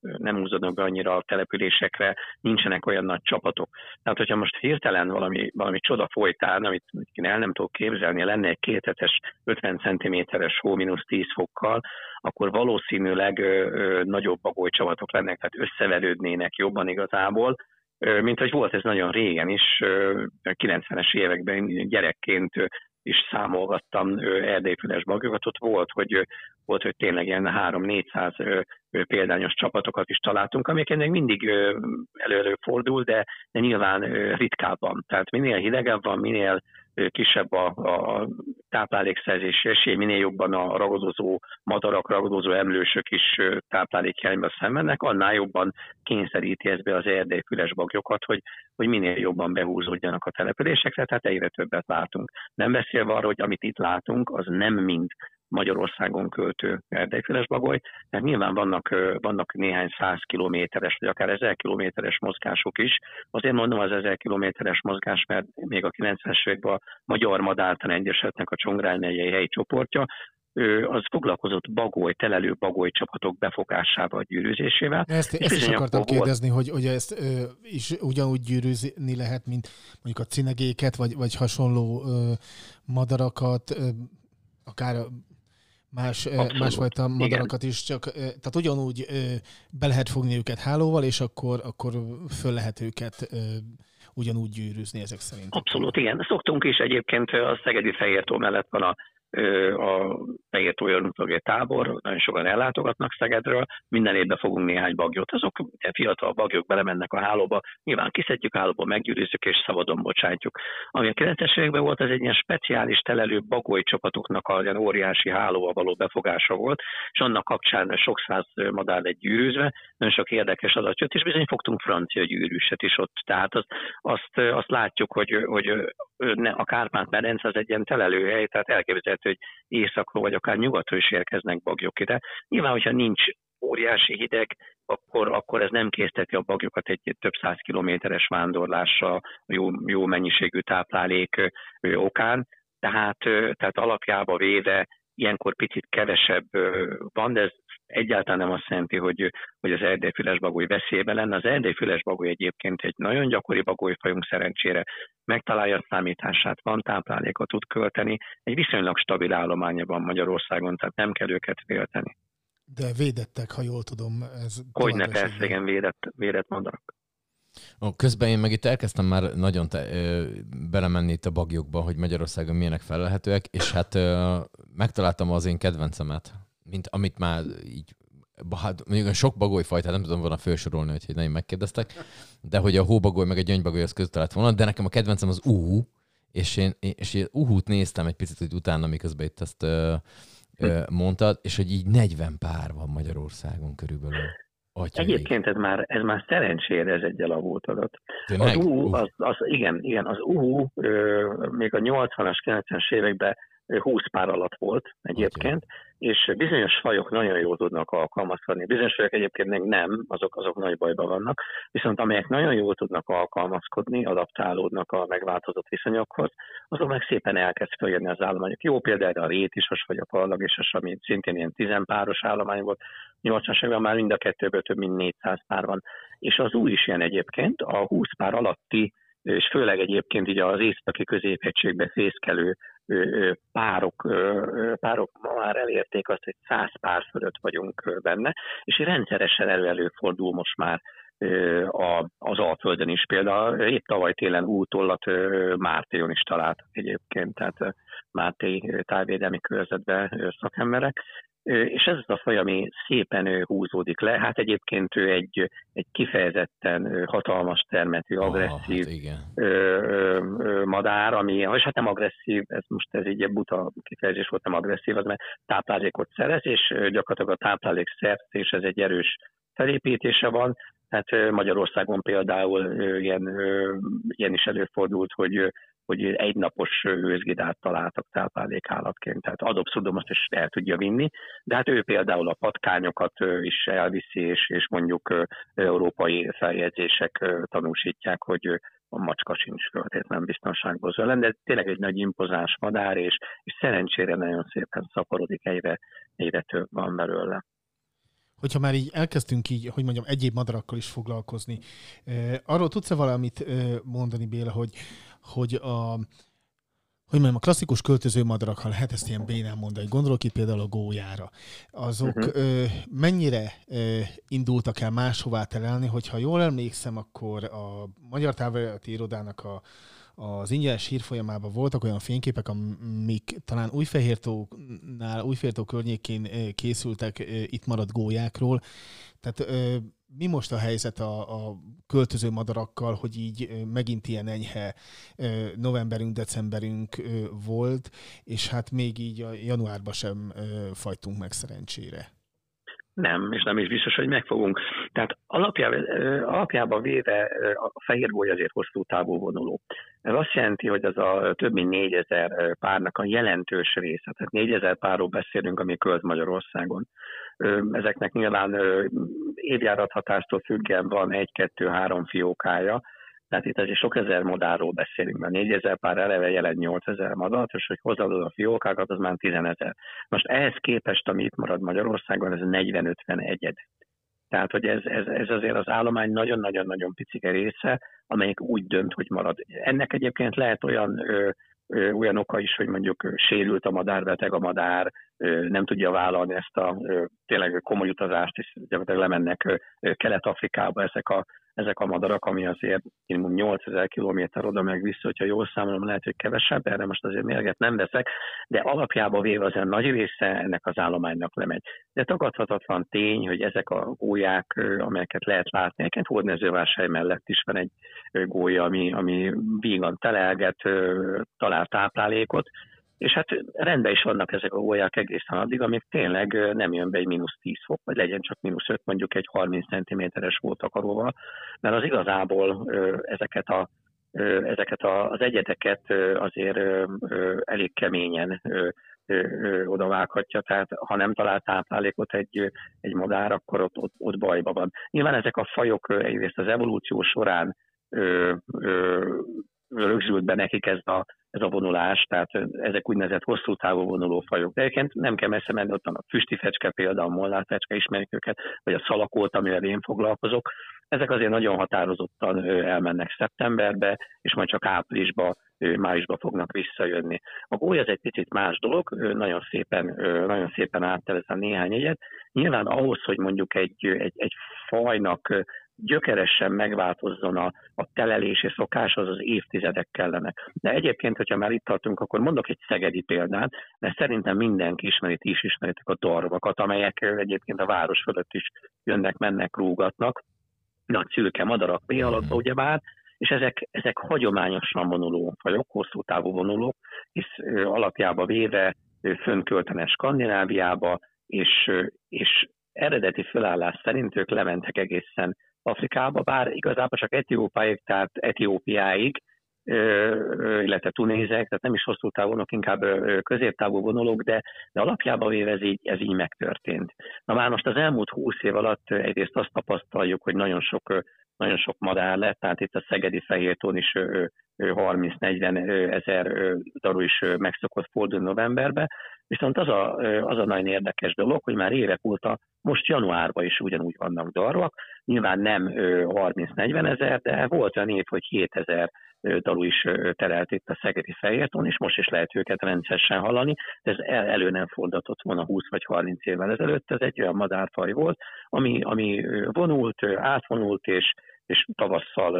nem húzódnak be annyira a településekre, nincsenek olyan nagy csapatok. Tehát, hogyha most hirtelen valami, valami csoda folytán, amit én el nem tudok képzelni, lenne egy kéthetes 50 cm-es hó mínusz 10 fokkal, akkor valószínűleg ö, ö, nagyobb bagolycsavatok lennek, tehát összeverődnének jobban igazából, mint hogy volt ez nagyon régen is, 90-es években gyerekként is számolgattam erdélyfüles bagyokat, ott volt, hogy, volt, hogy tényleg ilyen 3-400 példányos csapatokat is találtunk, amik ennek mindig elő fordul, de, de nyilván ritkábban. Tehát minél hidegebb van, minél kisebb a, a táplálékszerzési esély, minél jobban a ragadozó madarak, ragadozó emlősök is táplálékhiányba szenvednek, annál jobban kényszeríti ez be az erdélyfüles baglyokat, hogy, hogy minél jobban behúzódjanak a településekre, tehát egyre többet látunk. Nem beszélve arról, hogy amit itt látunk, az nem mind Magyarországon költő erdélyfüles bagoly, mert nyilván vannak, vannak néhány száz kilométeres, vagy akár ezer kilométeres mozgások is. Azért mondom az ezer kilométeres mozgás, mert még a 90-es években a Magyar Madártan Egyesetnek a Csongrány megyei helyi csoportja, ő az foglalkozott bagoly, telelő bagoly csapatok befogásával, gyűrűzésével. Ezt, ezt is akartam akkor volt- kérdezni, hogy, hogy ezt ö, is ugyanúgy gyűrűzni lehet, mint mondjuk a cinegéket, vagy, vagy hasonló ö, madarakat, ö, akár más, Abszolút. másfajta Igen. madarakat is, csak tehát ugyanúgy be lehet fogni őket hálóval, és akkor, akkor föl lehet őket ugyanúgy gyűrűzni ezek szerint. Abszolút, igen. Szoktunk is egyébként a Szegedi Fehértó mellett van a a Fehértó ornitológiai tábor, nagyon sokan ellátogatnak Szegedről, minden évben fogunk néhány bagyot, azok fiatal bagyok belemennek a hálóba, nyilván kiszedjük hálóba, meggyűrűzzük és szabadon bocsátjuk. Ami a 90-es években volt, ez egy ilyen speciális telelő bagoly csapatoknak a ilyen óriási hálóval való befogása volt, és annak kapcsán sok száz madár lett gyűrűzve, nagyon sok érdekes adat jött, és bizony fogtunk francia gyűrűset is ott. Tehát azt, azt, azt látjuk, hogy, hogy ne, a Kárpát-medence az egy ilyen telelőhely, tehát elképzelhető, hogy északról vagy akár nyugatról is érkeznek bagyok ide. Nyilván, hogyha nincs óriási hideg, akkor, akkor ez nem készteti a bagyokat egy több száz kilométeres vándorlásra, jó, jó mennyiségű táplálék ö, okán. Tehát, tehát alapjába véve ilyenkor picit kevesebb van, de ez egyáltalán nem azt jelenti, hogy, hogy az erdélyfüles bagoly veszélyben lenne. Az erdélyfüles bagoly egyébként egy nagyon gyakori bagolyfajunk szerencsére megtalálja a számítását, van táplálékot tud költeni, egy viszonylag stabil állománya van Magyarországon, tehát nem kell őket félteni. De védettek, ha jól tudom. Ez Hogy ne tovább persze, igen, védett, védett madarak. Ó, közben én meg itt elkezdtem már nagyon te, ö, belemenni itt a bagyokba, hogy Magyarországon milyenek felelhetőek, és hát ö, megtaláltam az én kedvencemet, mint amit már így Hát mondjuk sok bagolyfajtát nem tudom volna felsorolni, hogy nagyon megkérdeztek, de hogy a hóbagoly meg a gyöngybagoly az között lett volna, de nekem a kedvencem az uhu, és én, és én uhút néztem egy picit, hogy utána, miközben itt ezt ö, ö, mondtad, és hogy így 40 pár van Magyarországon körülbelül. Atya Egyébként ez már, ez már szerencsére ez egy elavult adat. Tényleg? Az UHU, az, az, igen, igen, az UHU ö, még a 80-as, 90-es években ö, 20 pár alatt volt egyébként, és bizonyos fajok nagyon jól tudnak alkalmazkodni. Bizonyos fajok egyébként még nem, azok, azok nagy bajban vannak, viszont amelyek nagyon jól tudnak alkalmazkodni, adaptálódnak a megváltozott viszonyokhoz, azok meg szépen elkezd följönni az állományok. Jó példa a rétisas vagy a parlagisas, ami szintén ilyen tizenpáros állomány volt, 80-as években már mind a kettőből több mint 400 pár van. És az új is ilyen egyébként, a 20 pár alatti, és főleg egyébként így az északi középhegységbe fészkelő párok, párok már elérték azt, hogy 100 pár fölött vagyunk benne, és rendszeresen elő előfordul most már a, az Alföldön is. Például épp tavaly télen útollat Mártéjon is találtak egyébként, tehát ö, tájvédelmi körzetben szakemberek, és ez az a faj, ami szépen húzódik le. Hát egyébként ő egy, egy kifejezetten hatalmas termetű, agresszív Ah, hát igen. ö, ö, ö, madár, ami, és hát nem agresszív, ez most ez így egy buta kifejezés volt, nem agresszív, az mert táplálékot szerez, és gyakorlatilag a táplálék szerzés, ez egy erős felépítése van, tehát ö, Magyarországon például ilyen, ilyen is előfordult, hogy hogy egynapos őzgidát találtak táplálékállatként, tehát adobszudom azt is el tudja vinni, de hát ő például a patkányokat is elviszi, és, és mondjuk európai feljegyzések tanúsítják, hogy a macska sincs feltétlenül biztonságban zöld, de tényleg egy nagy impozáns madár, és, és szerencsére nagyon szépen szaporodik, egyre, egyre több van belőle. Hogyha már így elkezdtünk így, hogy mondjam, egyéb madarakkal is foglalkozni, arról tudsz-e valamit mondani, Béla, hogy, hogy a hogy mondjam, a klasszikus költöző madarak, ha lehet ezt ilyen bénán mondani, gondolok itt például a gólyára, azok Mhm. ö, mennyire ö, indultak el máshová terelni, hogyha jól emlékszem, akkor a Magyar Távirati Irodának a, az ingyenes hírfolyamában voltak olyan fényképek, amik talán Újfehértónál, Újfehértó környékén ö, készültek ö, itt maradt gólyákról. Tehát mi most a helyzet a, a költöző madarakkal, hogy így megint ilyen enyhe novemberünk, decemberünk volt, és hát még így a januárban sem fajtunk meg szerencsére. Nem, és nem is biztos, hogy megfogunk. Tehát alapjában, alapjában véve a fehér goly azért hosszú távú vonuló. Ez azt jelenti, hogy az a több mint 4000 párnak a jelentős része, tehát 4000 párról beszélünk, ami költ Magyarországon. Ezeknek nyilván évjárathatástól függően van egy-kettő-három fiókája, tehát itt azért sok ezer madárról beszélünk, mert 4000 pár eleve jelent 8000 madart, és hogy hozzáadod a fiókákat, az már 10 ezer. Most ehhez képest, ami itt marad Magyarországon, ez 40-50 egyed. Tehát, hogy ez, ez, ez azért az állomány nagyon-nagyon-nagyon picike része, amelyik úgy dönt, hogy marad. Ennek egyébként lehet olyan ö, olyan oka is, hogy mondjuk sérült a madár, beteg a madár, nem tudja vállalni ezt a tényleg komoly utazást, és gyakorlatilag lemennek Kelet-Afrikába ezek a, ezek a madarak, ami azért minimum 8000 kilométer oda meg vissza, hogyha jól számolom, lehet, hogy kevesebb, erre most azért mérget nem veszek, de alapjába véve azért nagy része ennek az állománynak lemegy. De tagadhatatlan tény, hogy ezek a gólyák, amelyeket lehet látni, egyébként hódmezővásárhely mellett is van egy gólya, ami, ami vígan telelget, talál táplálékot, és hát rendben is vannak ezek a gólyák egészen addig, amíg tényleg nem jön be egy mínusz 10 fok, vagy legyen csak mínusz 5, mondjuk egy 30 cm-es hótakaróval, mert az igazából ezeket a ezeket az egyedeket azért elég keményen ö, odavághatja, tehát ha nem talál táplálékot egy, egy madár, akkor ott, ott, ott bajba van. Nyilván ezek a fajok egyrészt az evolúció során ö, ö, rögzült be nekik ez a, ez a vonulás, tehát ezek úgynevezett hosszú távú vonuló fajok. De egyébként nem kell messze menni, ott van a füstifecske például, a molnárfecske, ismerjük őket, vagy a szalakót, amivel én foglalkozok. Ezek azért nagyon határozottan elmennek szeptemberbe, és majd csak áprilisba, májusba fognak visszajönni. A góly az egy picit más dolog, nagyon szépen, nagyon szépen áttelez a néhány egyet. Nyilván ahhoz, hogy mondjuk egy, egy, egy fajnak gyökeresen megváltozzon a, a telelési szokás, az az évtizedek kellenek. De egyébként, hogyha már itt tartunk, akkor mondok egy szegedi példát, mert szerintem mindenki ismeri, ti is ismeritek a darvakat, amelyek egyébként a város fölött is jönnek, mennek, rúgatnak. Nagy szülke madarak, méhalakba, ugyebár, és ezek, ezek hagyományosan vonuló fajok, hosszú távú vonulók, hisz ö, alapjába véve ö, fönköltenek Skandináviába, és, és eredeti felállás szerint ők lementek egészen Afrikába, bár igazából csak Etiópáig, tehát Etiópiáig, illetve Tunézek, tehát nem is hosszú távonok, inkább középtávú vonulók, de, de alapjában véve ez így, ez így megtörtént. Na már most az elmúlt húsz év alatt egyrészt azt tapasztaljuk, hogy nagyon sok, nagyon sok madár lett, tehát itt a szegedi fehértón is ö, ö, 30-40 ö, ezer daru is ö, meg szokott fordulni novemberbe, viszont az a, az a nagyon érdekes dolog, hogy már évek óta, most januárban is ugyanúgy vannak darvak, nyilván nem ö, 30-40 ezer, de volt olyan év, hogy 7 ezer dalu is terelt itt a Szegedi Fehértón, és most is lehet őket rendszeresen hallani. Ez el, elő nem fordított volna 20 vagy 30 évvel ezelőtt, ez egy olyan madárfaj volt, ami, ami vonult, átvonult, és, és tavasszal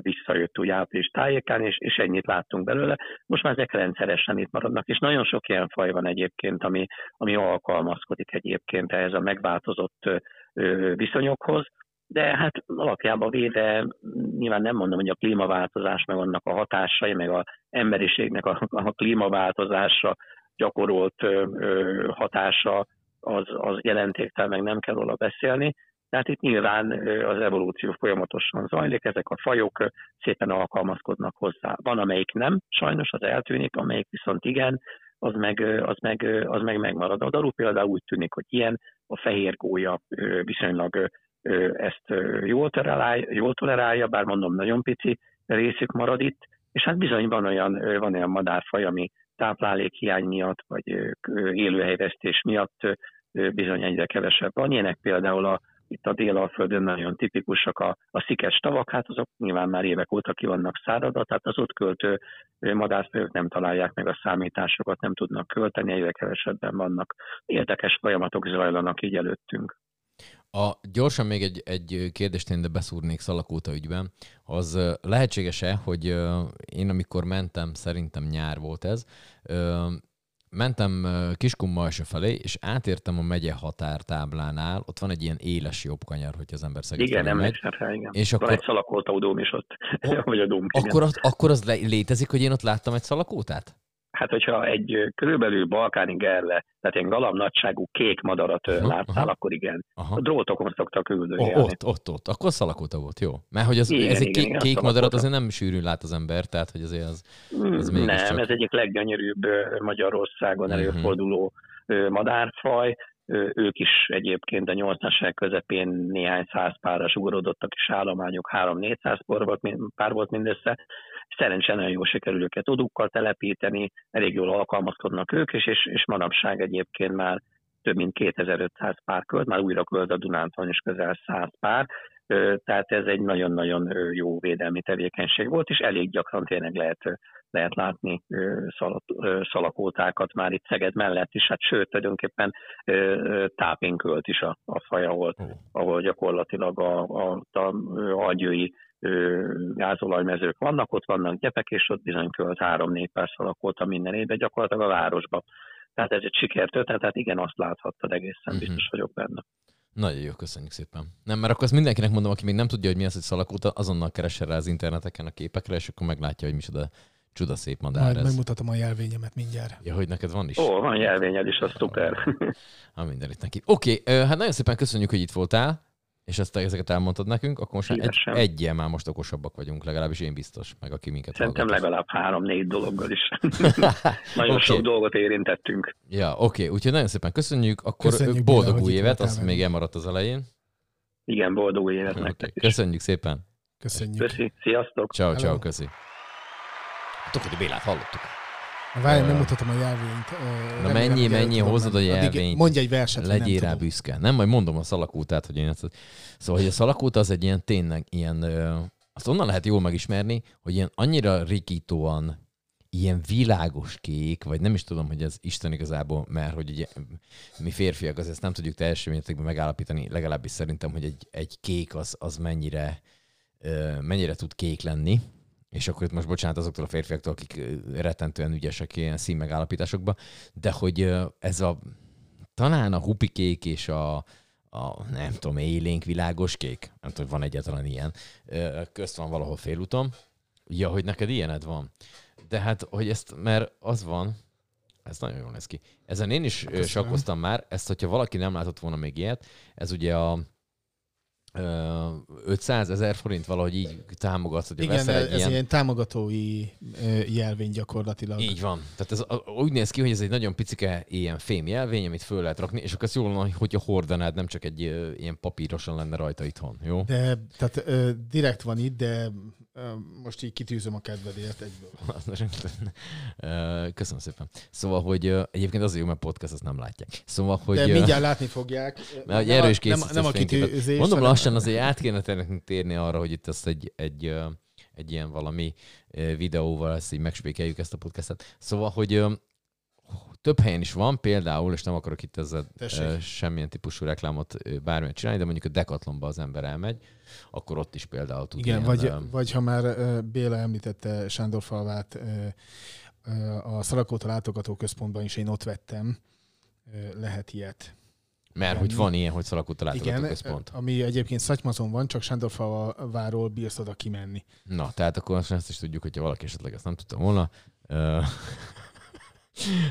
visszajött úgy április tájékán, és, és ennyit láttunk belőle. Most már ezek rendszeresen itt maradnak, és nagyon sok ilyen faj van egyébként, ami, ami alkalmazkodik egyébként ehhez a megváltozott viszonyokhoz de hát alapjában véve nyilván nem mondom, hogy a klímaváltozás meg annak a hatásai, meg a emberiségnek a, a klímaváltozásra gyakorolt ö, ö, hatása az, az jelentéktel, meg nem kell róla beszélni. Tehát itt nyilván az evolúció folyamatosan zajlik, ezek a fajok szépen alkalmazkodnak hozzá. Van, amelyik nem, sajnos az eltűnik, amelyik viszont igen, az meg, az meg, az meg megmarad. A daru például úgy tűnik, hogy ilyen, a fehér gólya viszonylag ezt jól tolerálja, jól tolerálja, bár mondom, nagyon pici részük marad itt, és hát bizony van olyan, van olyan madárfaj, ami táplálékhiány miatt, vagy élőhelyvesztés miatt bizony egyre kevesebb van. Ilyenek például a, itt a Délalföldön nagyon tipikusak a, a szikes tavak, hát azok nyilván már évek óta ki vannak száradva, tehát az ott költő madárfajok nem találják meg a számításokat, nem tudnak költeni, egyre kevesebben vannak. Érdekes folyamatok zajlanak így előttünk. A, gyorsan még egy, egy kérdést én de beszúrnék Szalakóta ügyben. Az lehetséges-e, hogy én amikor mentem, szerintem nyár volt ez, mentem Kiskunmalsa felé, és átértem a megye határtáblánál, ott van egy ilyen éles jobb kanyar, hogy az ember Szeged Igen, emlékszem rá, igen. És Van akkor- egy szalakoltaú dóm is ott, Ó, vagy a dóm. Akkor az, akkor az létezik, hogy én ott láttam egy szalakótát? Hát, hogyha egy körülbelül balkáni gerle, tehát ilyen galamb nagyságú kék madarat Aha, láttál, aha. akkor igen. Aha. A drótokon szoktak üldögélni. ott, ott, ott. Akkor szalakóta volt, jó. Mert hogy az, Igen, ez egy igen, kék, igen, kék madarat azért nem sűrűn lát az ember, tehát hogy azért az... Mm, Ez mégiscsak- Nem, ez egyik leggyönyörűbb Magyarországon Mhm. előforduló ö, madárfaj. Ők is egyébként a 80-as évek közepén néhány száz párra sugorodottak kis állományok, 3-400 pár volt, min- pár volt mindössze. Szerencsére nagyon jól sikerül őket odukkal telepíteni, elég jól alkalmazkodnak ők, és, és, és manapság egyébként már több mint 2500 pár költ, már újra költ a Dunántúlon is közel 100 pár, tehát ez egy nagyon-nagyon jó védelmi tevékenység volt, és elég gyakran tényleg lehet, lehet látni szalakótákat már itt Szeged mellett is, hát sőt, tulajdonképpen tápénkölt is a, a faj, ahol, ahol gyakorlatilag a, a, a, ö, algyői ö, gázolajmezők vannak, ott vannak gyepek, és ott bizony költ három-négy pár szalakóta minden évben, gyakorlatilag a városba. Tehát ez egy sikertörténet, tehát igen, azt láthattad egészen, Mhm. biztos vagyok benne. Nagyon jó, köszönjük szépen. Nem, mert akkor azt mindenkinek mondom, aki még nem tudja, hogy mi az, hogy szalakóta, azonnal keressen rá az interneteken a képekre, és akkor meglátja, hogy micsoda csuda szép madár Majd ez. megmutatom a jelvényemet mindjárt. Ja, hogy neked van is? Ó, van jelvényed is, az szuper. Ha minden itt neki. Oké, ö, hát nagyon szépen köszönjük, hogy itt voltál, és ezt ezeket elmondtad nekünk, akkor most egy, egyel már most okosabbak vagyunk, legalábbis én biztos, meg aki minket Szerintem hallgat. legalább három-négy dologgal is. Nagyon Oké. sok dolgot érintettünk. Ja, oké, úgyhogy nagyon szépen köszönjük, akkor Köszönjük, boldog Béla, új évet, voltál az velünk. még elmaradt az elején. Igen, boldog új évet Okay. nektek is. Köszönjük szépen. Köszönjük. Köszi, sziasztok! Ciao, ciao, köszi. Tokodi Bélát hallottuk. Várj, Ö, megmutatom a jelvényt. Na mennyi, mennyi, hozod a jelvényt. Mondj egy verset, Legyél nem rá tudom. büszke. Nem, majd mondom a szalakútát, hogy én ezt... Szóval, hogy a szalakút az egy ilyen tényleg ilyen... Azt onnan lehet jól megismerni, hogy ilyen annyira rikítóan ilyen világos kék, vagy nem is tudom, hogy ez Isten igazából, mert hogy ugye, mi férfiak azért ezt nem tudjuk teljes mértékben megállapítani, legalábbis szerintem, hogy egy, egy kék az, az mennyire, mennyire tud kék lenni, és akkor itt most bocsánat azoktól a férfiaktól, akik rettentően ügyesek ilyen színmegállapításokba, de hogy ez a talán a hupikék és a, a nem tudom, élénk világos kék, nem tudom, hogy van egyáltalán ilyen, közt van valahol félúton. Ja, hogy neked ilyened van. De hát, hogy ezt, mert az van, ez nagyon jól néz ki. Ezen én is ö, Köszönöm. sakkoztam már, ezt, hogyha valaki nem látott volna még ilyet, ez ugye a 500 ezer forint valahogy így támogatsz, hogy Igen, veszel ez egy ilyen... ilyen támogatói jelvény gyakorlatilag. Így van. Tehát ez úgy néz ki, hogy ez egy nagyon picike ilyen fém jelvény, amit föl lehet rakni, és akkor ez jól lenne, hogyha hordanád, nem csak egy ilyen papírosan lenne rajta itthon, jó? De, tehát ö, direkt van itt, de most így kitűzöm a kedvedért egyből. Köszönöm szépen. Szóval, hogy egyébként azért jó, mert podcast azt nem látják. Szóval, hogy... De mindjárt látni fogják. Mert Nem erről a- is nem, nem a kitűzés. Mondom lassan azért át kéne térni arra, hogy itt ezt egy, egy, egy ilyen valami videóval ezt így megspékeljük ezt a podcastet. Szóval, hogy több helyen is van, például, és nem akarok itt ezzel Tessék. semmilyen típusú reklámot bármilyen csinálni, de mondjuk a Decathlonba az ember elmegy, akkor ott is például tud Igen, ilyen, vagy, ö, vagy ha már Béla említette Sándorfalvát, a Szalakóta látogató központban is én ott vettem, lehet ilyet. mert hogy van ilyen, hogy szalakút a Igen, központ. ami egyébként Szatymazon van, csak Sándorfalváról bírsz oda kimenni. Na, tehát akkor azt ezt is tudjuk, hogyha valaki esetleg ezt nem tudta volna. Ö,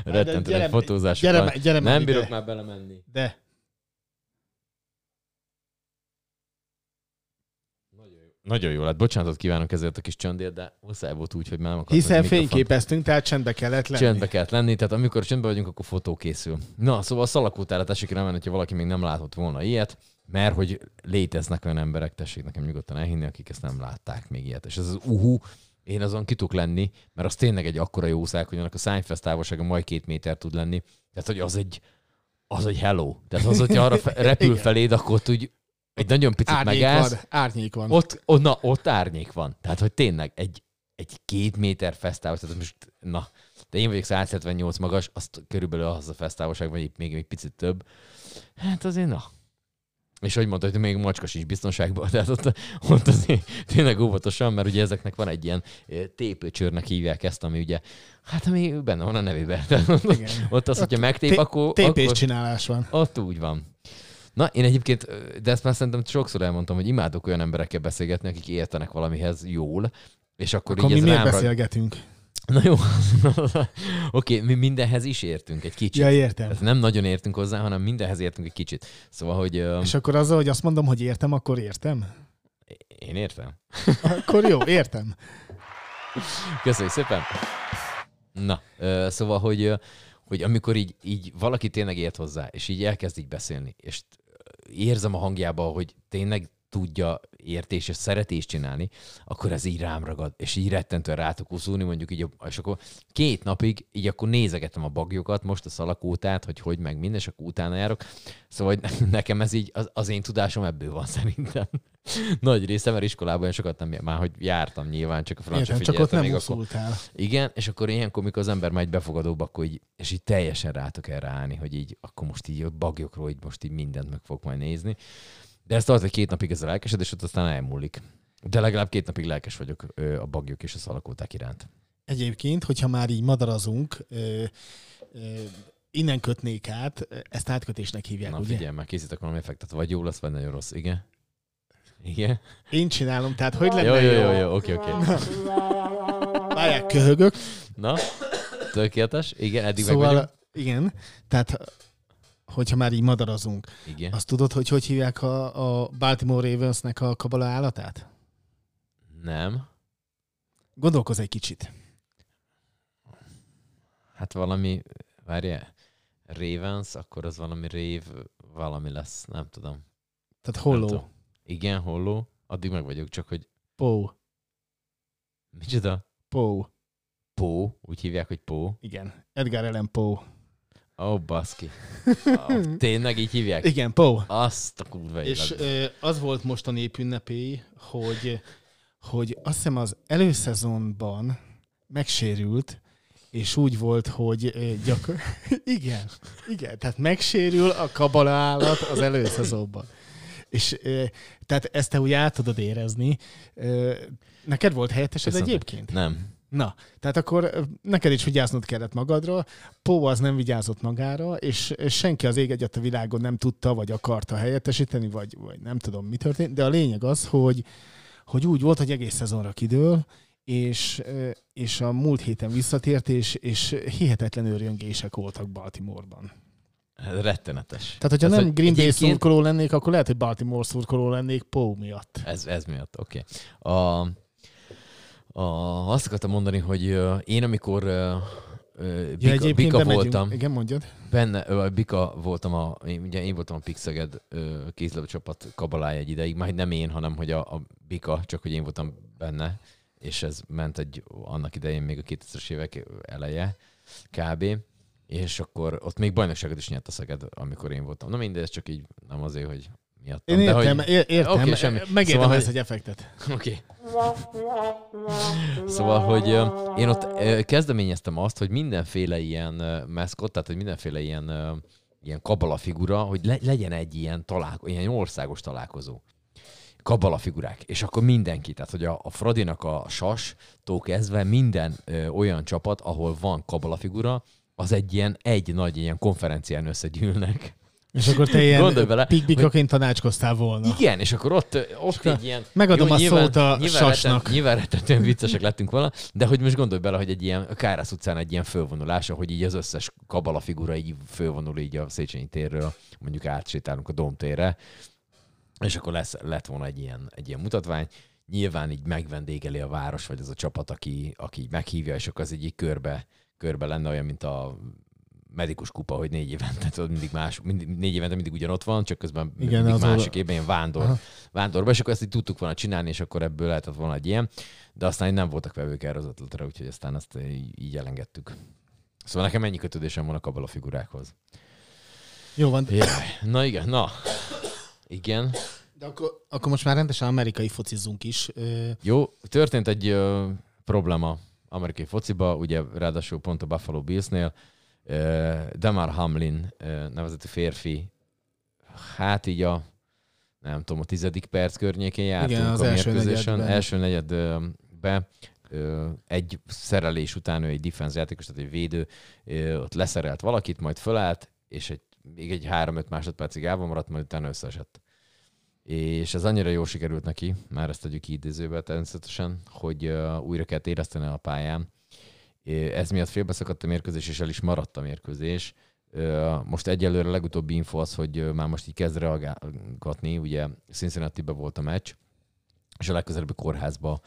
Rettentő gyere- egy fotózás. gyere gyere Nem ide. bírok már belemenni. De Nagyon jó lett. Bocsánatot kívánok ezért a kis csöndért, de muszáj volt úgy, hogy már akartam. hiszen fényképeztünk, tehát csendbe kellett lenni. Csendbe kellett lenni, tehát amikor csendben vagyunk, akkor fotó készül. Na, szóval a szalakútára tessék rá menni, hogyha valaki még nem látott volna ilyet, mert hogy léteznek olyan emberek, tessék nekem nyugodtan elhinni, akik ezt nem látták még ilyet. És ez az uhu, én azon ki tudok lenni, mert az tényleg egy akkora jószág, hogy annak a szájfesz távolsága majd két méter tud lenni. Tehát, hogy az egy, az egy hello. Tehát az, hogyha arra repül feléd, akkor úgy egy nagyon picit Árnyék megállsz, van, árnyék van. ott, ott, na, ott árnyék van. Tehát, hogy tényleg egy, egy két méter fesztávos, tehát most, na, de én vagyok 178 magas, azt körülbelül az a fesztávolság, vagy még egy picit több. Hát azért, na, És hogy mondta, hogy még macska sincs biztonságban, tehát ott, ott azért tényleg óvatosan, mert ugye ezeknek van egy ilyen eh, tépőcsörnek hívják ezt, ami ugye, hát ami benne van a nevében. Tehát ott, ott az, hogyha megtép, Té- akkor, Tépés akkor csinálás van. ott úgy van. Na, én egyébként, de ezt már szerintem sokszor elmondtam, hogy imádok olyan emberekkel beszélgetni, akik értenek valamihez jól, és akkor, Akkor így mi ez miért rám beszélgetünk? Na jó, oké, mi mindenhez is értünk egy kicsit. Ja, értem. Tehát nem nagyon értünk hozzá, hanem mindenhez értünk egy kicsit. Szóval, hogy És akkor azzal, hogy azt mondom, hogy értem, akkor értem? én értem. Akkor jó, értem. Köszönjük szépen. Na, szóval, hogy, hogy amikor így, így valaki tényleg ért hozzá, és így elkezd így beszélni, és érzem a hangjába, hogy tényleg tudja értés és szeretés csinálni, akkor ez így rám ragad, és így rettentően rá tudok úszulni, mondjuk így, és akkor két napig így akkor nézegetem a bagyokat, most a szalakótát, hogy hogy meg minden, és akkor utána járok. Szóval nekem ez így, az, az én tudásom ebből van szerintem. Nagy része, mert iskolában olyan sokat nem, már hogy jártam nyilván, csak a francia Értem, csak ott nem akkor, úszultál. igen, és akkor ilyenkor, mikor az ember megy befogadóba, akkor így, és így teljesen rátok erre állni, hogy így, akkor most így a bagyokról, így most így mindent meg fog majd nézni. De ez tart egy két napig ez a lelkesedés, ott aztán elmúlik. De legalább két napig lelkes vagyok a bagyok és a szalakóták iránt. Egyébként, hogyha már így madarazunk, ö, ö, innen kötnék át, ezt átkötésnek hívják, Na ugye? figyelj, már készítek valami effektet, vagy jó lesz, vagy nagyon rossz. Igen? Igen? Én csinálom, tehát hogy lenne Jó, jó, jó, jó, oké, oké. Várják, köhögök. Na, tökéletes. Igen, eddig meg vagyunk. Szóval, igen, tehát hogyha már így madarazunk, Igen. azt tudod, hogy hogy hívják a, a Baltimore Ravensnek a kabala állatát? Nem. Gondolkozz egy kicsit. Hát valami, várjál, Ravens, akkor az valami Rave, valami lesz, nem tudom. Tehát holló. Igen, holló. Addig meg vagyok, csak hogy pó, micsoda? pó, Pó, úgy hívják, hogy Pó. igen. Edgar Allan Poe. Ó, oh, baszki. Oh, tényleg így hívják? Igen, Poe. Azt a kurva És ö, az volt most a népünnepély, hogy, hogy azt hiszem az előszezonban megsérült, és úgy volt, hogy gyakor... igen, igen, tehát megsérül a kabala állat az előszezonban. És tehát ezt te úgy át tudod érezni. Neked volt helyettesed Köszönöm. egyébként? Nem. Na, tehát akkor neked is vigyáznod kellett magadra, Pó az nem vigyázott magára, és senki az ég egyet a világon nem tudta, vagy akarta helyettesíteni, vagy, vagy nem tudom, mi történt, de a lényeg az, hogy, hogy úgy volt, hogy egész szezonra kidől, és, és a múlt héten visszatért, és, és hihetetlen őrjöngések voltak Baltimoreban. Rettenetes. Tehát, hogyha Ez, nem hogy Green Bay szurkoló lennék, akkor lehet, hogy Baltimore szurkoló lennék Pó miatt. Ez, ez miatt, oké. Okay. A, a, azt akartam mondani, hogy én amikor ö, ö, bika, bika bemegyünk. voltam, Igen, mondjad. benne, ö, bika voltam a, én, ugye én voltam a Pixeged kézlabda csapat kabalája egy ideig, már nem én, hanem hogy a, a bika, csak hogy én voltam benne, és ez ment egy annak idején még a 2000-es évek eleje kb. És akkor ott még bajnokságot is nyert a Szeged, amikor én voltam. Na mindegy, csak így nem azért, hogy miattam. Én de értem, hogy, ér- értem. Oké, semmi. Megértem Szóval, hogy- ezt egy effektet. Oké. Szóval, hogy én ott kezdeményeztem azt, hogy mindenféle ilyen meszkot, tehát hogy mindenféle ilyen, ilyen kabala figura, hogy le, legyen egy ilyen, találko, ilyen országos találkozó. Kabala figurák. És akkor mindenki, tehát hogy a, a Fradinak a sastól kezdve minden ö, olyan csapat, ahol van kabala figura, az egy ilyen, egy nagy ilyen konferencián összegyűlnek. És akkor te ilyen bele, pikbikaként tanácskoztál volna. Igen, és akkor ott, ott egy ilyen... megadom a szót a nyilván sasnak. Retten, nyilván rettentően viccesek lettünk volna, de hogy most gondolj bele, hogy egy ilyen Kárász utcán egy ilyen fölvonulás, hogy így az összes kabala figura így fölvonul így a Széchenyi térről, mondjuk átsétálunk a Domtérre, és akkor lesz, lett volna egy ilyen, egy ilyen mutatvány. Nyilván így megvendégeli a város, vagy az a csapat, aki, aki meghívja, és akkor az így körbe, körbe lenne olyan, mint a medikus kupa, hogy négy évente, tudod, mindig más, mindig, négy évente mindig ugyanott van, csak közben Igen, mindig másik oda- évben ilyen vándor, Aha. vándorba, és akkor ezt így tudtuk volna csinálni, és akkor ebből lehetett volna egy ilyen, de aztán így nem voltak vevők erre az ötletre, úgyhogy aztán ezt így, elengedtük. Szóval nekem ennyi kötődésem van a kabala figurákhoz. Jó van. Jaj. Na igen, na. Igen. De akkor, akkor most már rendesen amerikai focizzunk is. Jó, történt egy ö, probléma amerikai fociba, ugye ráadásul pont a Buffalo Billsnél. Demar Hamlin nevezetű férfi, hát így a nem tudom, a tizedik perc környékén jártunk Igen, az a első mérkőzésen. negyedben. Első negyedbe egy szerelés után ő egy defense játékos, tehát egy védő, ott leszerelt valakit, majd fölállt, és egy, még egy 3-5 másodpercig állva maradt, majd utána összeesett. És ez annyira jól sikerült neki, már ezt tegyük ki idézőbe természetesen, hogy újra kell érezteni a pályán. Ez miatt félbeszakadt a mérkőzés, és el is maradt a mérkőzés. Most egyelőre a legutóbbi info az, hogy már most így kezd reagálgatni, ugye cincinnati volt a meccs, és a legközelebbi kórházba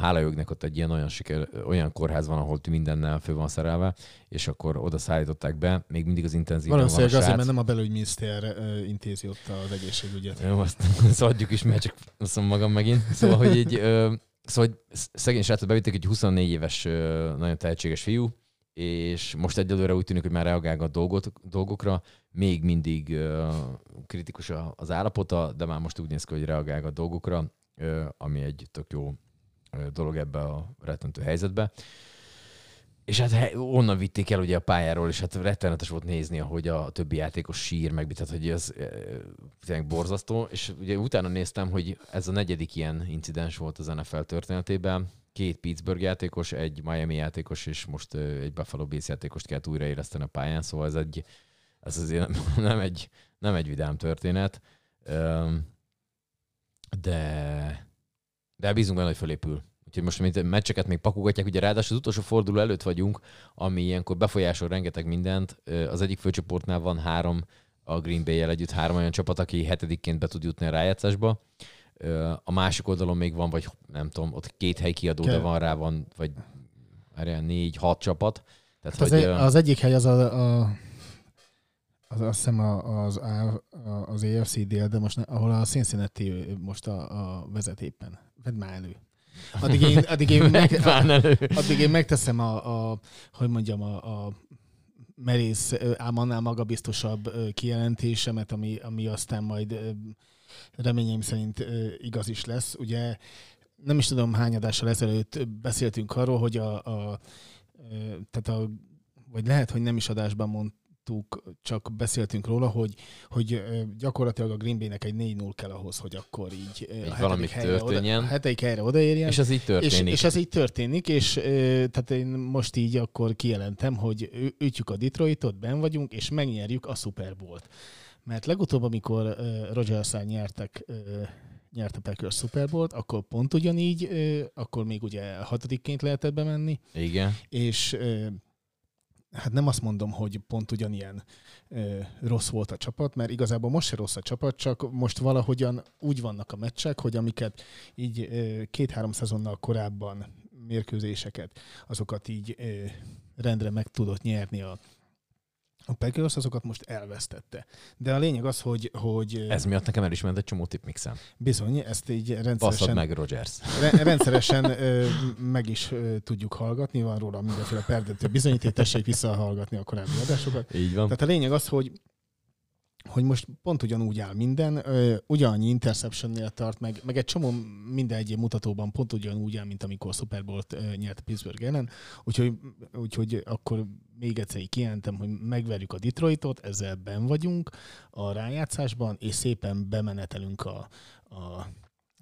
hála jognak ott egy ilyen olyan, siker, olyan kórház van, ahol mindennel fő van szerelve, és akkor oda szállították be, még mindig az intenzíven van a Valószínűleg azért, srác. mert nem a belügyminiszter intézi ott az egészségügyet. Jó, azt, azt adjuk is, mert csak azt magam megint. Szóval, hogy egy, ö, szóval, hogy szegény srácot bevittek egy 24 éves, nagyon tehetséges fiú, és most egyelőre úgy tűnik, hogy már reagál a dolgot, dolgokra, még mindig ö, kritikus az állapota, de már most úgy néz ki, hogy reagál a dolgokra, ami egy tök jó dolog ebbe a rettentő helyzetbe. És hát onnan vitték el ugye a pályáról, és hát rettenetes volt nézni, ahogy a többi játékos sír meg, tehát hogy ez e, tényleg borzasztó, és ugye utána néztem, hogy ez a negyedik ilyen incidens volt az NFL történetében, két Pittsburgh játékos, egy Miami játékos, és most ö, egy Buffalo Bills játékost kellett újraéleszteni a pályán, szóval ez egy, ez azért nem, nem egy, nem egy vidám történet, de, de bízunk benne, hogy fölépül. Úgyhogy most mint meccseket még pakogatják, ugye ráadásul az utolsó forduló előtt vagyunk, ami ilyenkor befolyásol rengeteg mindent. Az egyik főcsoportnál van három a Green bay együtt három olyan csapat, aki hetedikként be tud jutni a rájátszásba. A másik oldalon még van, vagy nem tudom, ott két hely kiadó, de van rá, van, vagy erre négy-hat csapat. Tehát, Hát az, hogy, egy, ö, az egyik hely az a, a az azt hiszem az, az AFC dél, de most ne, ahol a Cincinnati most a, a vezet éppen. Vedd már elő. Addig én, addig én, meg, addig én megteszem a, a hogy mondjam, a, a merész, ám annál magabiztosabb kijelentésemet, ami, ami aztán majd reményeim szerint igaz is lesz. Ugye nem is tudom hány adással ezelőtt beszéltünk arról, hogy a, a tehát a, vagy lehet, hogy nem is adásban mondtuk, csak beszéltünk róla, hogy, hogy gyakorlatilag a Green Bay-nek egy 4-0 kell ahhoz, hogy akkor így ö, a valami történjen. Oda, a hetedik helyre odaérjen. És ez így És, történik. és ez így történik, és tehát én most így akkor kijelentem, hogy ütjük a Detroitot, ben vagyunk, és megnyerjük a Super Bowl-t. Mert legutóbb, amikor rodgers nyertek, nyert a Packers Super Bowl-t, akkor pont ugyanígy, akkor még ugye hatodikként lehetett bemenni, Igen. és hát nem azt mondom, hogy pont ugyanilyen ö, rossz volt a csapat, mert igazából most se rossz a csapat, csak most valahogyan úgy vannak a meccsek, hogy amiket így két-három szezonnal korábban mérkőzéseket, azokat így ö, rendre meg tudott nyerni a, a Packers, azokat most elvesztette. De a lényeg az, hogy, hogy Ez miatt nekem el is ment egy csomó tipmixem. bizony, ezt így Basszad rendszeresen meg, Rogers. Re- rendszeresen ö, meg is ö, tudjuk hallgatni, van róla mindenféle perdető bizonyíték, tessék visszahallgatni a korábbi adásokat. Így van. Tehát a lényeg az, hogy hogy most pont ugyanúgy áll minden, ugyanannyi interceptionnél tart, meg, meg egy csomó minden egyéb mutatóban pont ugyanúgy áll, mint amikor Super Bowl-t nyert Pittsburgh ellen. Úgyhogy, úgyhogy akkor még egyszer kijelentem, hogy megverjük a Detroitot, ezzel ben vagyunk a rájátszásban, és szépen bemenetelünk a, a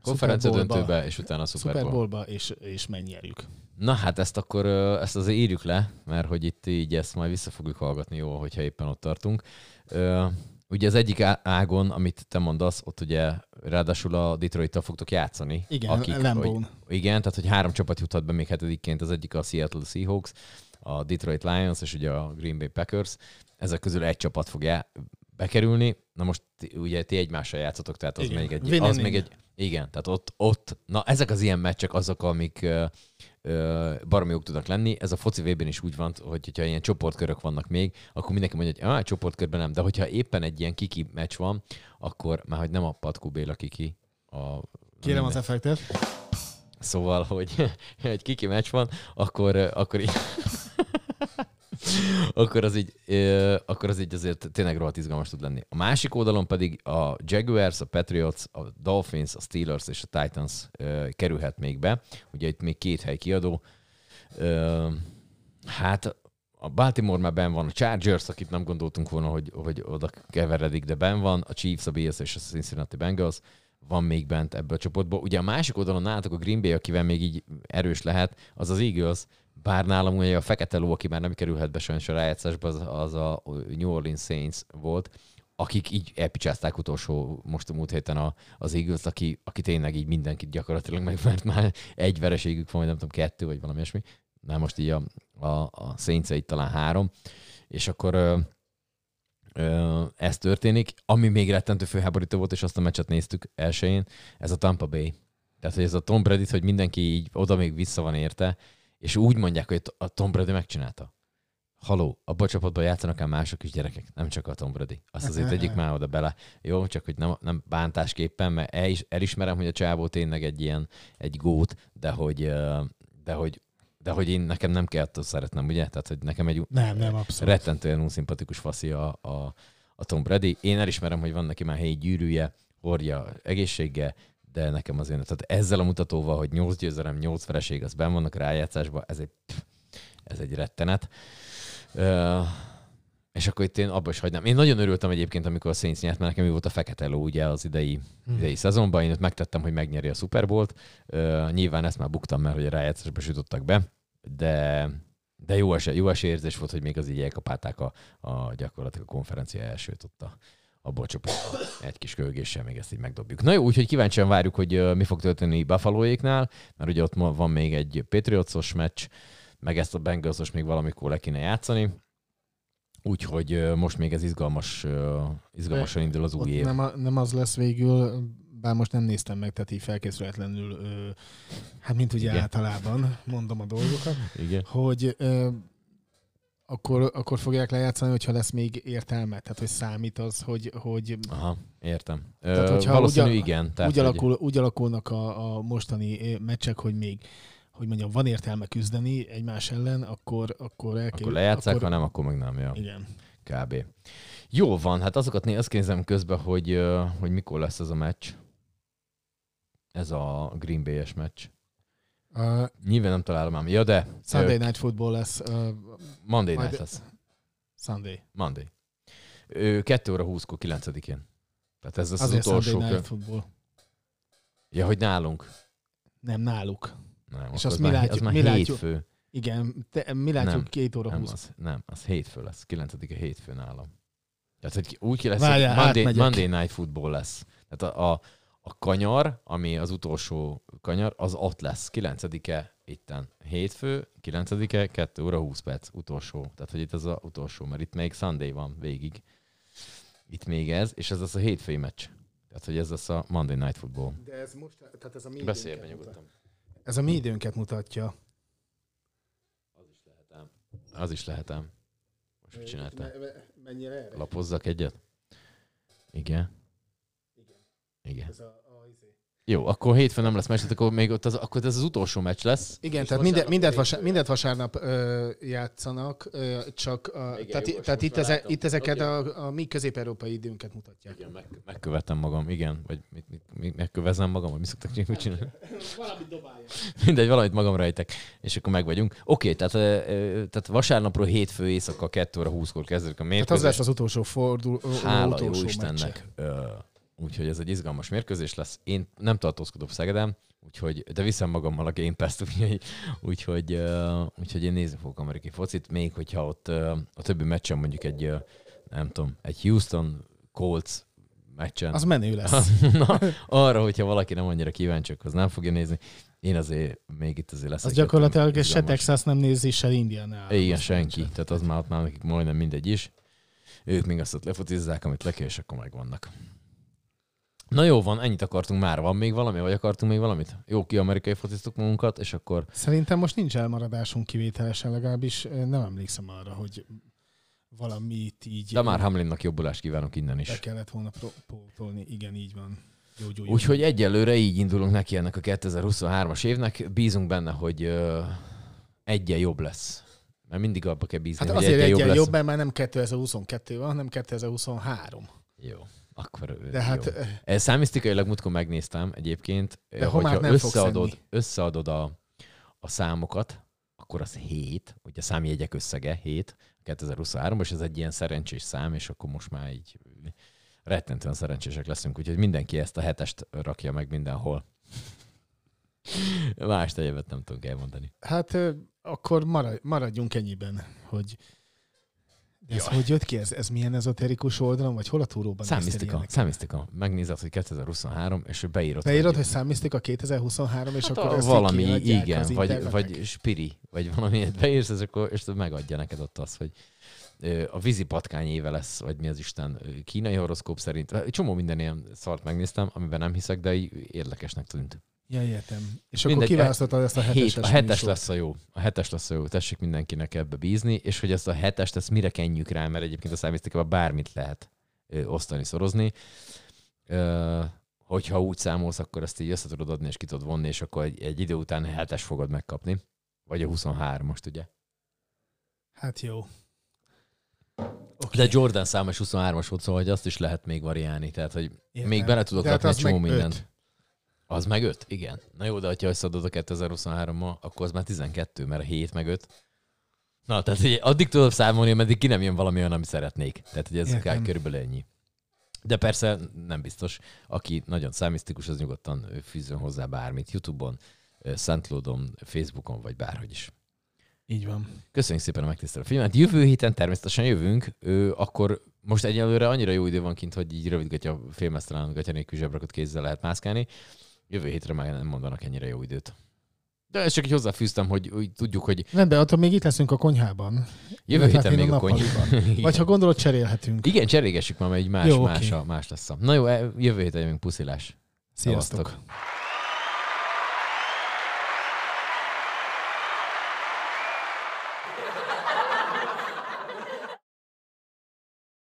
Konferencia döntőbe, és utána a Super Super. Bowl-ba, és, és megnyerjük. Na hát ezt akkor, ezt azért írjuk le, mert hogy itt így ezt majd vissza fogjuk hallgatni jó, hogyha éppen ott tartunk. Ö, Ugye az egyik ágon, amit te mondasz, ott ugye ráadásul a Detroit-tal fogtok játszani. Igen, akik, hogy, igen, tehát hogy három csapat juthat be még hetedikként, az egyik a Seattle Seahawks, a Detroit Lions és ugye a Green Bay Packers. Ezek közül egy csapat fog já- bekerülni. Na most ugye ti egymással játszotok, tehát az Igen. még egy, az még egy, igen, tehát ott, ott, na ezek az ilyen meccsek azok, amik baromi jók tudnak lenni. Ez a foci vb is úgy van, hogy hogyha ilyen csoportkörök vannak még, akkor mindenki mondja, hogy ah, csoportkörben nem, de hogyha éppen egy ilyen kiki meccs van, akkor már hogy nem a Patkó Béla kiki, a, Kérem az minden. effektet. Szóval, hogy egy kiki meccs van, akkor, akkor így, akkor az így, ö, akkor az így azért tényleg rohadt izgalmas tud lenni. A másik oldalon pedig a Jaguars, a Patriots, a Dolphins, a Steelers és a Titans ö, kerülhet még be. Ugye itt még két hely kiadó. Ö, hát a Baltimore már ben van, a Chargers, akit nem gondoltunk volna, hogy, hogy oda keveredik, de ben van, a Chiefs, a Bills és a Cincinnati Bengals van még bent ebből a csoportból. Ugye a másik oldalon nálatok a Green Bay, akivel még így erős lehet, az az Eagles, bár nálam ugye a fekete ló, aki már nem kerülhet be sajnos a rájátszásba, az, az a New Orleans Saints volt, akik így elpicsázták utolsó most a múlt héten a, az eagles aki, aki tényleg így mindenkit gyakorlatilag megvert már egy vereségük van, vagy nem tudom, kettő, vagy valami ilyesmi. Na most így a, a, a saints talán három, és akkor ö, ö, ez történik. Ami még rettentő főháborító volt, és azt a meccset néztük elsőjén, ez a Tampa Bay. Tehát, hogy ez a Tom Brady, hogy mindenki így oda még vissza van érte, és úgy mondják, hogy a Tom Brady megcsinálta. Haló, abban a csapatban játszanak el mások is gyerekek, nem csak a Tom Brady. Azt azért tegyük már oda bele. Jó, csak hogy nem, nem bántásképpen, mert el is, elismerem, hogy a csávó tényleg egy ilyen, egy gót, de hogy, de hogy de hogy én nekem nem kell attól szeretnem, ugye? Tehát, hogy nekem egy nem, nem, abszolút. rettentően unszimpatikus faszi a, a, a Tom Brady. Én elismerem, hogy van neki már helyi gyűrűje, hordja egészsége, de nekem azért, tehát ezzel a mutatóval, hogy 8 győzelem, 8 vereség, az benn vannak rájátszásban, ez egy, ez egy rettenet. Uh, és akkor itt én abba is hagynám. Én nagyon örültem egyébként, amikor a Saints nyert, mert nekem ő volt a fekete ló ugye az idei, hmm. idei szezonban. Én ott megtettem, hogy megnyeri a Super Bowl-t. Uh, nyilván ezt már buktam, mert hogy a rájátszásba sütöttek be, de, de jó, esély, jó esélyérzés volt, hogy még az így elkapálták a, a gyakorlatilag a konferencia elsőt ott a, a a Egy kis kölgéssel még ezt így megdobjuk. Na jó, úgyhogy kíváncsian várjuk, hogy mi fog történni Buffalo-éknál, mert ugye ott van még egy Patriotsos meccs, meg ezt a bengals még valamikor le kéne játszani. Úgyhogy most még ez izgalmas, izgalmasan indul az új év. Nem, nem az lesz végül, bár most nem néztem meg, tehát így felkészületlenül, hát mint ugye Igen. általában, mondom a dolgokat, Igen. hogy akkor, akkor fogják lejátszani, hogyha lesz még értelme, tehát hogy számít az, hogy... hogy Aha, értem. Tehát, hogyha Valószínű úgy, igen. Tehát, úgy, alakul, hogy... úgy alakulnak a, a mostani meccsek, hogy még hogy mondjam, van értelme küzdeni egymás ellen, akkor, akkor el Akkor lejátszák, akkor... ha nem, akkor meg nem. Ja. Igen. Kb. Jó van, hát azokat azt nézem közben, hogy, hogy mikor lesz ez a meccs. Ez a Green Bay-es meccs. Uh, Nyilván nem találom ám. Ja, de... Sunday Night Football lesz. Uh, Monday Night lesz. Sunday. Monday. Ő 2 óra 20-kor 9-én. Tehát ez az, az utolsó... Sunday Night Football. Ja, hogy nálunk. Nem, náluk. Nem, és azt mi látjuk, az már mi hétfő. Látjuk, igen, te, mi látjuk nem, két óra nem, 20. Az, nem, az hétfő lesz. 9-e hétfő nálam. Tehát, hogy úgy lesz, Várjál, Monday, Monday Night Football lesz. Tehát a, a, a kanyar, ami az utolsó kanyar, az ott lesz. 9-e itten. Hétfő, 9-e, 2 óra 20 perc, utolsó. Tehát, hogy itt az a utolsó, mert itt még Sunday van végig. Itt még ez, és ez az a hétfői meccs. Tehát, hogy ez az a Monday Night Football. De ez most, tehát ez a mi Beszélj nyugodtan. Ez a mi időnket mutatja. Az is lehetem. Az is lehetem. Most mit csináltál? Mennyire erre? Lapozzak egyet? Igen. Igen. Ez a, a, izé. Jó, akkor hétfőn nem lesz meccs, akkor még ott az, akkor ez az utolsó meccs lesz. Igen, tehát minden, mindent, vasár, mindent vasárnap ö, játszanak, ö, csak a, Igen, tehát, jó, tehát itt, eze, itt ezeket okay. a, a mi közép-európai időnket mutatják. Igen, meg, megkövetem magam, igen, vagy mit, mit, mit, megkövezem magam, vagy mi szoktak mit csinálni? valamit dobálja. Mindegy, valamit magam rejtek, és akkor meg vagyunk. Oké, okay, tehát, tehát vasárnapról hétfő éjszaka 2 óra 20-kor kezdődik a mérkőzés. Tehát az lesz az utolsó forduló, Hála utolsó jó Istennek. Úgyhogy ez egy izgalmas mérkőzés lesz. Én nem tartózkodok Szegedem, úgyhogy, de viszem magammal a Game Pass-t, úgyhogy, úgyhogy, úgyhogy én nézni fogok amerikai focit, még hogyha ott a többi meccsen mondjuk egy, nem tudom, egy Houston Colts meccsen. Az menő lesz. Na, arra, hogyha valaki nem annyira kíváncsi, az nem fogja nézni. Én azért még itt azért lesz. Az gyakorlatilag se Texas nem nézi, se Indiana. Igen, senki. Meccset. Tehát az már ott már nekik majdnem mindegy is. Ők még azt ott lefocizzák, amit le kell, és akkor megvannak. Na jó van, ennyit akartunk már. Van még valami, vagy akartunk még valamit? Jó, ki amerikai fociztuk magunkat, és akkor... Szerintem most nincs elmaradásunk kivételesen, legalábbis nem emlékszem arra, hogy valamit így... De már Hamlinnak jobbulást kívánok innen is. Be kellett volna pótolni, igen, így van. Úgyhogy egyelőre így indulunk neki ennek a 2023-as évnek. Bízunk benne, hogy uh, egyen jobb lesz. Mert mindig abba kell bízni, hát hogy azért egyen, jobb, lesz. jobb, mert már nem 2022 van, hanem 2023. Jó. Akkor de hát, jó. Számisztikailag múltkor megnéztem egyébként, de hogyha összeadod, összeadod a, a számokat, akkor az 7, ugye a számjegyek összege 7, 2023 és ez egy ilyen szerencsés szám, és akkor most már így rettentően szerencsések leszünk, úgyhogy mindenki ezt a hetest rakja meg mindenhol. Más egyébet nem tudunk elmondani. Hát akkor maradj, maradjunk ennyiben, hogy de ez Jaj. hogy jött ki? Ez, ez milyen ezoterikus oldalon, vagy hol a túróban? Számisztika, számisztika. Megnézed, hogy 2023, és ő beírod, Beírod, hogy számisztika 2023, és Hát akkor a, ezt valami, igen, vagy, vagy spiri, vagy valami ilyet beírsz, és akkor és megadja neked ott azt, hogy a vízi patkány éve lesz, vagy mi az Isten, kínai horoszkóp szerint. Csomó minden ilyen szart megnéztem, amiben nem hiszek, de így érdekesnek tűnt. Ja, értem. És Mindegy, akkor kiválasztottad ezt a heteses Hét, a hetes műsort. lesz a jó. A hetes lesz a jó. Tessék mindenkinek ebbe bízni, és hogy ezt a hetest, ezt mire kenjük rá, mert egyébként a számisztikában bármit lehet ö, osztani, szorozni. Ö, hogyha úgy számolsz, akkor ezt így össze tudod adni, és ki tudod vonni, és akkor egy, egy idő után hetes fogod megkapni. Vagy a 23 most, ugye? Hát jó. Okay. De Jordan számos 23-as volt, szóval hogy azt is lehet még variálni. Tehát, hogy Értem. még bele tudok hát rakni egy csomó mindent. Az meg 5, igen. Na jó, de ha összeadod a 2023-mal, akkor az már 12, mert a 7 meg 5. Na, tehát hogy addig tudok számolni, ameddig ki nem jön valami olyan, amit szeretnék. Tehát, hogy ez Értem. körülbelül ennyi. De persze nem biztos. Aki nagyon számisztikus, az nyugodtan ö, fűzzön hozzá bármit. Youtube-on, Soundcloud-on, Facebookon, vagy bárhogy is. Így van. Köszönjük szépen a megtisztelő filmet. Jövő héten természetesen jövünk, ö, akkor most egyelőre annyira jó idő van kint, hogy így rövidgatja filmesztelen gatya nélkül zsebrakot kézzel lehet mászkálni. Jövő hétre már nem mondanak ennyire jó időt. De ezt csak így hozzáfűztem, hogy úgy tudjuk, hogy Nem, de attól még itt leszünk a konyhában. jövő héten még a a kony. nappaliban. Vagy ha gondolod, cserélhetünk. Igen, cserégessük már, mert egy más, Jó, más, a, más lesz. Na jó, e- jövő héten jövünk, puszilás. Sziasztok. Szevasztok.